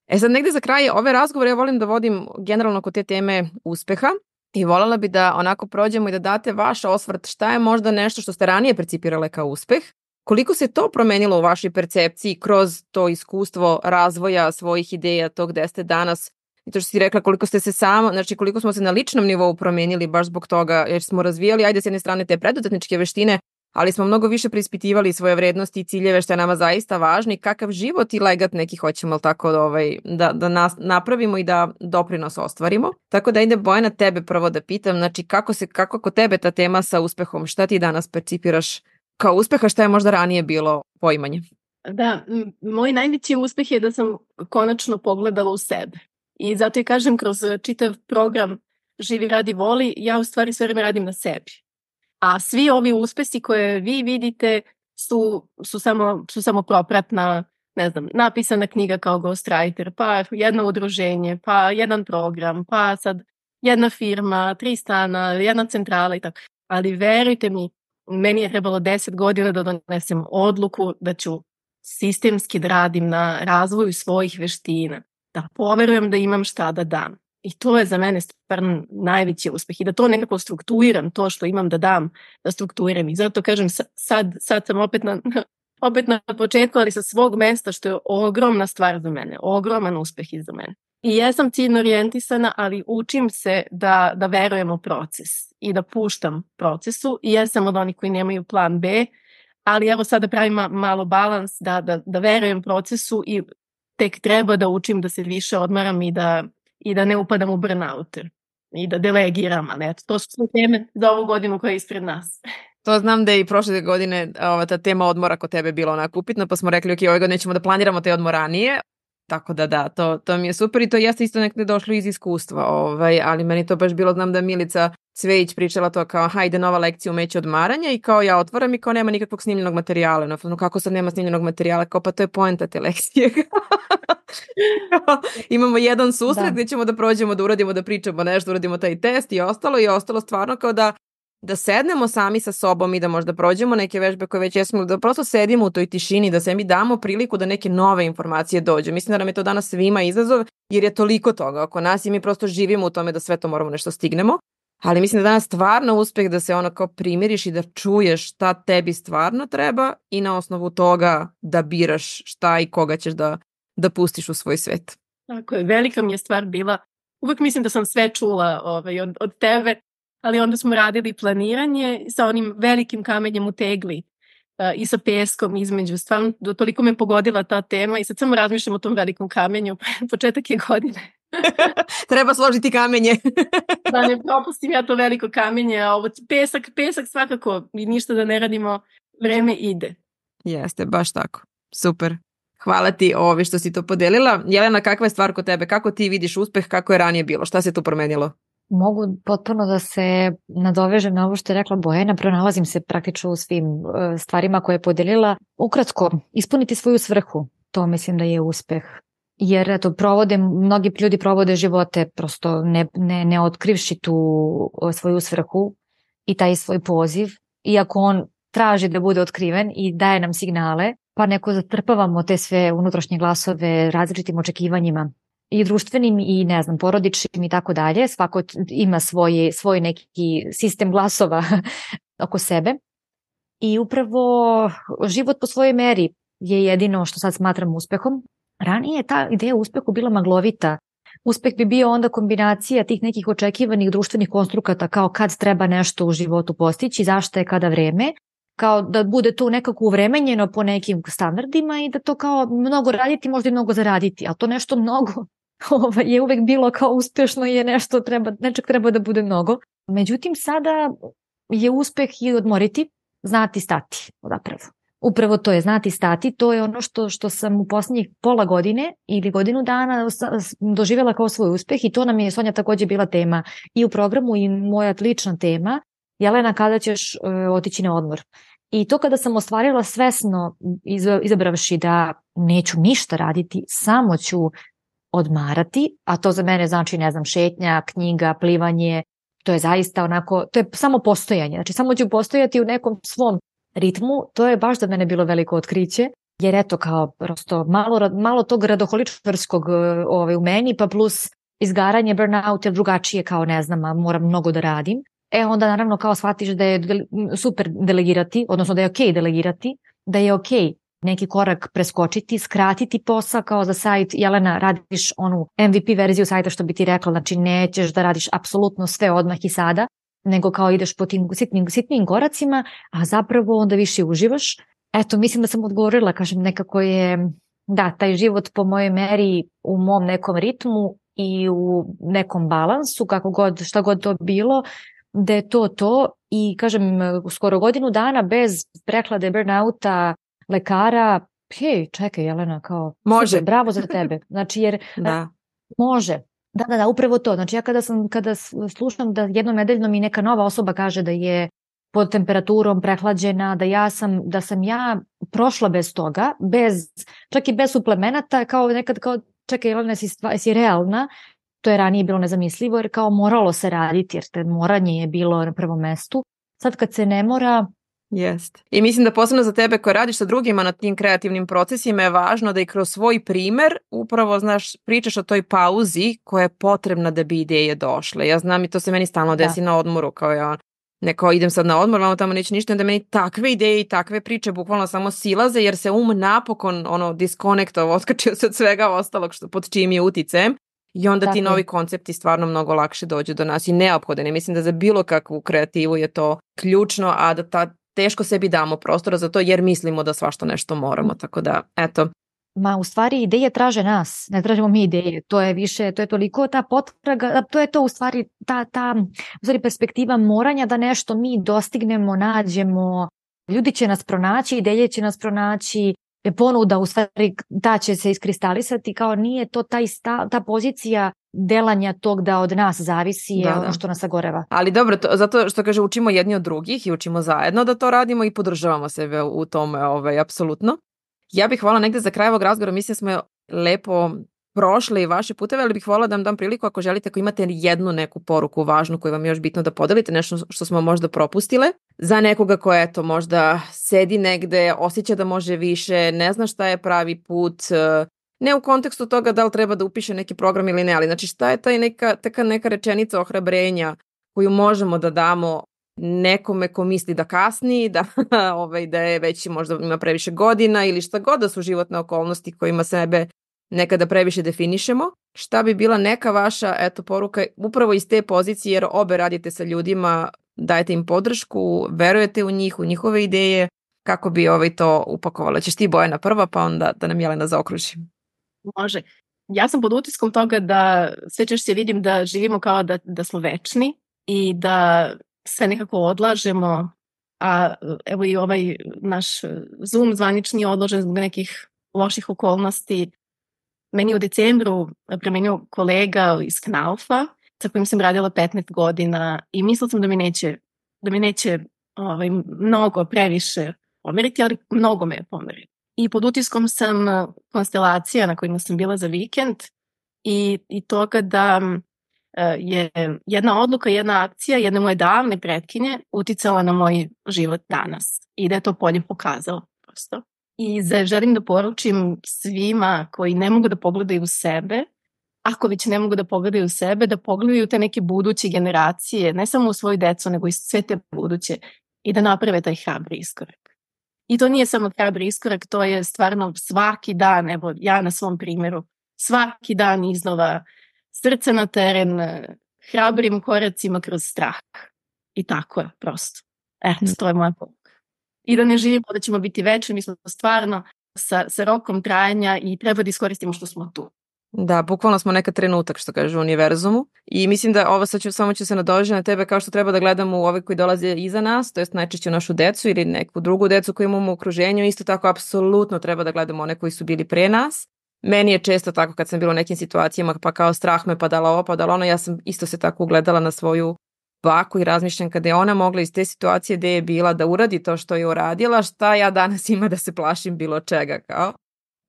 E sad negde za kraj ove razgovore ja volim da vodim generalno kod te teme uspeha i voljela bi da onako prođemo i da date vaš osvrt šta je možda nešto što ste ranije percipirale kao uspeh, Koliko se to promenilo u vašoj percepciji kroz to iskustvo razvoja svojih ideja tog gde ste danas i to što si rekla koliko ste se samo, znači koliko smo se na ličnom nivou promenili baš zbog toga jer smo razvijali, ajde s jedne strane te preduzetničke veštine, ali smo mnogo više preispitivali svoje vrednosti i ciljeve što je nama zaista važno i kakav život i legat neki hoćemo tako da, ovaj, da, da nas, napravimo i da doprinos ostvarimo. Tako da ide Bojana tebe prvo da pitam, znači kako se, kako kod tebe ta tema sa uspehom, šta ti danas percipiraš kao uspeha šta je možda ranije bilo poimanje? Da, moj najveći uspeh je da sam konačno pogledala u sebe. I zato i kažem kroz čitav program Živi, radi, voli, ja u stvari sve vreme radim na sebi. A svi ovi uspesi koje vi vidite su, su, samo, su samo propratna, ne znam, napisana knjiga kao ghostwriter, pa jedno udruženje, pa jedan program, pa sad jedna firma, tri stana, jedna centrala i tako. Ali verujte mi, meni je trebalo 10 godina da donesem odluku da ću sistemski da radim na razvoju svojih veština, da poverujem da imam šta da dam. I to je za mene stvarno najveći uspeh i da to nekako strukturiram, to što imam da dam, da strukturiram. I zato kažem, sad, sad sam opet na, opet na početku, ali sa svog mesta, što je ogromna stvar za mene, ogroman uspeh i za mene. I jesam ciljno orijentisana, ali učim se da, da verujem u proces i da puštam procesu. I jesam od onih koji nemaju plan B, ali evo sada pravim malo balans da, da, da verujem procesu i tek treba da učim da se više odmaram i da, i da ne upadam u burnout i da delegiram, ali eto, to su sve teme za ovu godinu koja je ispred nas. [laughs] To znam da je i prošle godine ova, ta tema odmora kod tebe bila onako upitna, pa smo rekli, ok, ove godine ćemo da planiramo te odmor ranije, Tako da da, to, to mi je super i to jeste isto nekde došlo iz iskustva, ovaj, ali meni to baš bilo, znam da Milica Cvejić pričala to kao, hajde nova lekcija umeće odmaranja i kao ja otvaram i kao nema nikakvog snimljenog materijala. No, no kako sad nema snimljenog materijala? Kao pa to je poenta te lekcije. [laughs] Imamo jedan susret da. gde ćemo da prođemo, da uradimo, da pričamo nešto, uradimo taj test i ostalo i ostalo stvarno kao da da sednemo sami sa sobom i da možda prođemo neke vežbe koje već jesmo, da prosto sedimo u toj tišini, da se mi damo priliku da neke nove informacije dođu. Mislim da nam je to danas svima izazov, jer je toliko toga oko nas i mi prosto živimo u tome da sve to moramo nešto stignemo. Ali mislim da danas stvarno uspeh da se ono kao primiriš i da čuješ šta tebi stvarno treba i na osnovu toga da biraš šta i koga ćeš da, da pustiš u svoj svet. Tako je, velika mi je stvar bila, uvek mislim da sam sve čula ovaj, od, od tebe, ali onda smo radili planiranje sa onim velikim kamenjem u tegli uh, i sa peskom između. Stvarno, toliko me pogodila ta tema i sad samo razmišljam o tom velikom kamenju. [laughs] Početak je godine. [laughs] Treba složiti kamenje. [laughs] da ne propustim ja to veliko kamenje, a ovo pesak, pesak svakako i ništa da ne radimo, vreme ide. Jeste, baš tako. Super. Hvala ti ovi što si to podelila. Jelena, kakva je stvar kod tebe? Kako ti vidiš uspeh? Kako je ranije bilo? Šta se tu promenilo? Mogu potpuno da se nadovežem na ovo što je rekla Bojena, pronalazim se praktično u svim e, stvarima koje je podelila. Ukratko, ispuniti svoju svrhu, to mislim da je uspeh. Jer eto, provode, mnogi ljudi provode živote prosto ne, ne, ne otkrivši tu svoju svrhu i taj svoj poziv. Iako on traži da bude otkriven i daje nam signale, pa neko zatrpavamo te sve unutrašnje glasove različitim očekivanjima i društvenim i ne znam porodičnim i tako dalje. Svako ima svoj, svoj neki sistem glasova [laughs] oko sebe. I upravo život po svojoj meri je jedino što sad smatram uspehom. Ranije je ta ideja uspehu bila maglovita. Uspeh bi bio onda kombinacija tih nekih očekivanih društvenih konstrukata kao kad treba nešto u životu postići, zašto je kada vreme, kao da bude to nekako uvremenjeno po nekim standardima i da to kao mnogo raditi, možda i mnogo zaraditi, ali to nešto mnogo [laughs] ovaj, je uvek bilo kao uspešno je nešto treba, nečeg treba da bude mnogo. Međutim, sada je uspeh i odmoriti, znati stati odapravo. Upravo to je znati stati, to je ono što, što sam u poslednjih pola godine ili godinu dana doživjela kao svoj uspeh i to nam je Sonja takođe bila tema i u programu i moja lična tema. Jelena, kada ćeš uh, otići na odmor? I to kada sam ostvarila svesno izabravši da neću ništa raditi, samo ću odmarati, a to za mene znači, ne znam, šetnja, knjiga, plivanje, to je zaista onako, to je samo postojanje, znači samo ću postojati u nekom svom ritmu, to je baš za mene bilo veliko otkriće, jer eto kao prosto malo, malo tog radoholičarskog e, ovaj, u meni, pa plus izgaranje, burnout je drugačije kao ne znam, a moram mnogo da radim. E onda naravno kao shvatiš da je super delegirati, odnosno da je okay delegirati, da je okay neki korak preskočiti, skratiti posao kao za sajt. Jelena, radiš onu MVP verziju sajta što bi ti rekla, znači nećeš da radiš apsolutno sve odmah i sada, nego kao ideš po tim sitnim, sitnim koracima, a zapravo onda više uživaš. Eto, mislim da sam odgovorila, kažem, nekako je, da, taj život po mojoj meri u mom nekom ritmu i u nekom balansu, kako god, šta god to bilo, da je to to i kažem, skoro godinu dana bez preklade burnouta, lekara, hej, čekaj Jelena, kao, može. Super, [laughs] bravo za tebe. Znači, jer da. može. Da, da, da, upravo to. Znači, ja kada, sam, kada slušam da jednom nedeljno mi neka nova osoba kaže da je pod temperaturom prehlađena, da ja sam, da sam ja prošla bez toga, bez, čak i bez suplemenata, kao nekad kao, čekaj, Jelena, si, stva, si realna, to je ranije bilo nezamislivo, jer kao moralo se raditi, jer te moranje je bilo na prvom mestu. Sad kad se ne mora, Jest. I mislim da posebno za tebe koji radiš sa drugima na tim kreativnim procesima je važno da i kroz svoj primer upravo, znaš, pričaš o toj pauzi koja je potrebna da bi ideje došle. Ja znam i to se meni stalno desi da. na odmoru, kao ja neko idem sad na odmor, vamo tamo neće ništa, onda meni takve ideje i takve priče bukvalno samo silaze jer se um napokon ono diskonektovo, otkačio se od svega ostalog što, pod čijim je uticajem i onda Tako. ti novi koncepti stvarno mnogo lakše dođu do nas i neophodan I mislim da za bilo kakvu kreativu je to ključno, a da ta teško sebi damo prostora za to jer mislimo da svašta nešto moramo. Tako da, eto, Ma u stvari ideje traže nas, ne tražimo mi ideje. To je više, to je toliko ta potraga, to je to u stvari ta, ta u stvari perspektiva moranja da nešto mi dostignemo, nađemo. Ljudi će nas pronaći, ideje će nas pronaći, ponuda u stvari ta će se iskristalisati kao nije to taj sta, ta pozicija delanja tog da od nas zavisi je da, ono da. što nas sagoreva. Ali dobro, to, zato što kaže učimo jedni od drugih i učimo zajedno da to radimo i podržavamo sebe u tome, ovaj, apsolutno. Ja bih volila negde za kraj ovog razgovora, mislim smo lepo prošle i vaše puteve, ali bih volila da vam dam priliku ako želite, ako imate jednu neku poruku važnu koju vam je još bitno da podelite, nešto što smo možda propustile, za nekoga ko eto možda sedi negde, osjeća da može više, ne zna šta je pravi put, ne u kontekstu toga da li treba da upiše neki program ili ne, ali znači šta je taj neka, taka neka rečenica ohrabrenja koju možemo da damo nekome ko misli da kasni, [laughs] da, ovaj, da je već možda ima previše godina ili šta god da su životne okolnosti kojima sebe nekada previše definišemo. Šta bi bila neka vaša eto, poruka upravo iz te pozicije jer obe radite sa ljudima, dajete im podršku, verujete u njih, u njihove ideje, kako bi ovaj to upakovala. Ćeš ti Bojana prva pa onda da nam Jelena zaokruži. Može. Ja sam pod utiskom toga da sve češće vidim da živimo kao da, da smo večni i da sve nekako odlažemo, a evo i ovaj naš Zoom zvanični je odložen zbog nekih loših okolnosti. Meni u decembru premenio kolega iz Knaufa sa kojim sam radila 15 godina i mislila sam da mi neće, da mi neće ovaj, mnogo, previše pomeriti, ali mnogo me je pomeriti. I pod utiskom sam konstelacija na kojima sam bila za vikend i, i toga da E, je jedna odluka, jedna akcija, jedne moje davne pretkinje uticala na moj život danas i da je to polje pokazalo prosto. I za, želim da poručim svima koji ne mogu da pogledaju u sebe, ako već ne mogu da pogledaju u sebe, da pogledaju te neke buduće generacije, ne samo u svoju decu, nego i sve te buduće i da naprave taj hrabri iskorak. I to nije samo hrabri iskorak, to je stvarno svaki dan, evo ja na svom primjeru, svaki dan iznova srce na teren, hrabrim koracima kroz strah. I tako je, prosto. Eto, mm. to je moja poruka. I da ne živimo da ćemo biti večni, mi smo stvarno sa, sa rokom trajanja i treba da iskoristimo što smo tu. Da, bukvalno smo neka trenutak, što kaže u univerzumu. I mislim da ovo sad ću, samo ću se nadođe na tebe kao što treba da gledamo u ove koji dolaze iza nas, to jest najčešće našu decu ili neku drugu decu koju imamo u okruženju. Isto tako, apsolutno treba da gledamo one koji su bili pre nas Meni je često tako kad sam bila u nekim situacijama pa kao strah me padala ovo, padala ono, ja sam isto se tako ugledala na svoju baku i razmišljam kada je ona mogla iz te situacije gde je bila da uradi to što je uradila, šta ja danas ima da se plašim bilo čega kao.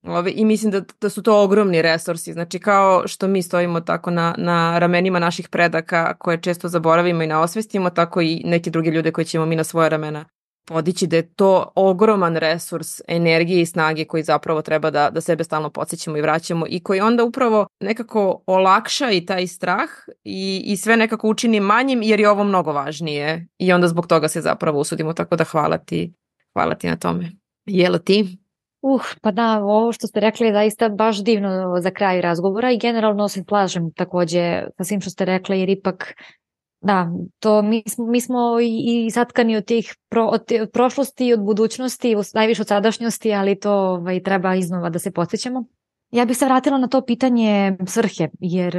Ove, I mislim da, da su to ogromni resursi, znači kao što mi stojimo tako na, na ramenima naših predaka koje često zaboravimo i na osvestimo, tako i neke druge ljude koje ćemo mi na svoje ramena podići da je to ogroman resurs energije i snage koji zapravo treba da, da sebe stalno podsjećamo i vraćamo i koji onda upravo nekako olakša i taj strah i, i sve nekako učini manjim jer je ovo mnogo važnije i onda zbog toga se zapravo usudimo tako da hvala ti, hvala ti na tome. Jelo ti? Uh, pa da, ovo što ste rekli je zaista baš divno za kraj razgovora i generalno se plažem takođe sa svim što ste rekli jer ipak Da, to mi, smo, mi smo i, i zatkani od tih pro, od, od prošlosti od budućnosti, najviše od sadašnjosti, ali to ovaj, treba iznova da se podsjećamo. Ja bih se vratila na to pitanje svrhe, jer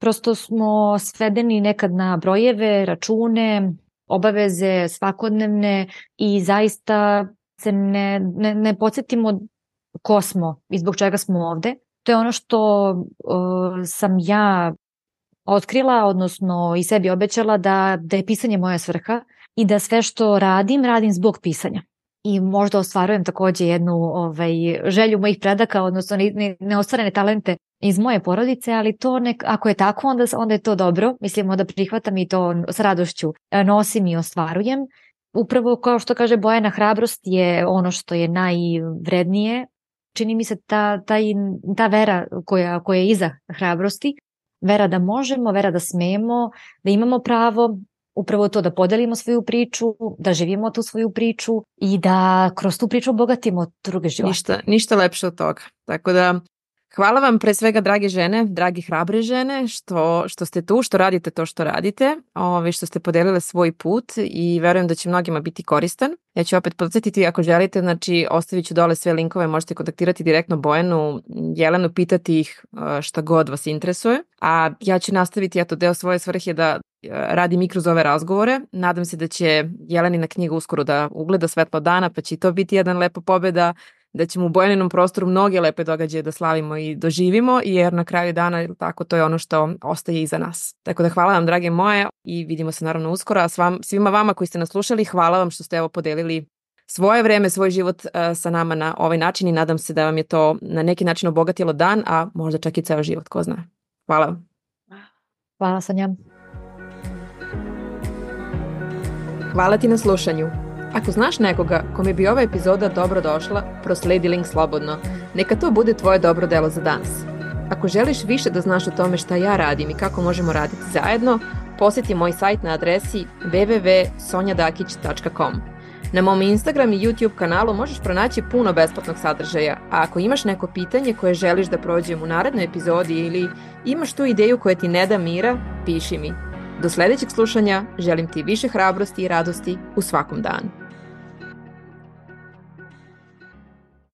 prosto smo svedeni nekad na brojeve, račune, obaveze svakodnevne i zaista se ne, ne, ne podsjetimo ko smo i zbog čega smo ovde. To je ono što uh, sam ja otkrila, odnosno i sebi obećala da, da je pisanje moja svrha i da sve što radim, radim zbog pisanja. I možda ostvarujem takođe jednu ovaj, želju mojih predaka, odnosno ne, neostvarene talente iz moje porodice, ali to nek, ako je tako, onda, onda je to dobro. Mislimo da prihvatam i to s radošću e, nosim i ostvarujem. Upravo kao što kaže Bojana, hrabrost je ono što je najvrednije. Čini mi se ta, ta, ta vera koja, koja je iza hrabrosti, vera da možemo, vera da smemo, da imamo pravo, upravo to da podelimo svoju priču, da živimo tu svoju priču i da kroz tu priču obogatimo druge živote. Ništa, ništa lepše od toga. Tako da Hvala vam pre svega drage žene, dragi hrabre žene što, što ste tu, što radite to što radite, ove, što ste podelile svoj put i verujem da će mnogima biti koristan. Ja ću opet podsjetiti ako želite, znači ostavit ću dole sve linkove, možete kontaktirati direktno Bojanu, Jelenu, pitati ih e, šta god vas interesuje, a ja ću nastaviti eto deo svoje svrhe da e, radim i kroz ove razgovore. Nadam se da će Jelenina knjiga uskoro da ugleda svetlo dana, pa će to biti jedan lepa pobeda da ćemo u Bojaninom prostoru mnoge lepe događaje da slavimo i doživimo, jer na kraju dana tako to je ono što ostaje iza nas. Tako da hvala vam drage moje i vidimo se naravno uskoro, a svam, svima vama koji ste nas slušali, hvala vam što ste evo podelili svoje vreme, svoj život uh, sa nama na ovaj način i nadam se da vam je to na neki način obogatilo dan, a možda čak i ceo život, ko zna. Hvala vam. Hvala Sanja. Hvala ti na slušanju. Ako znaš nekoga kome bi ova epizoda dobro došla, prosledi link slobodno. Neka to bude tvoje dobro delo za danas. Ako želiš više da znaš o tome šta ja radim i kako možemo raditi zajedno, poseti moj sajt na adresi www.sonjadakić.com. Na mom Instagram i YouTube kanalu možeš pronaći puno besplatnog sadržaja, a ako imaš neko pitanje koje želiš da prođem u narednoj epizodi ili imaš tu ideju koja ti ne da mira, piši mi. Do sledećeg slušanja želim ti više hrabrosti i radosti u svakom danu.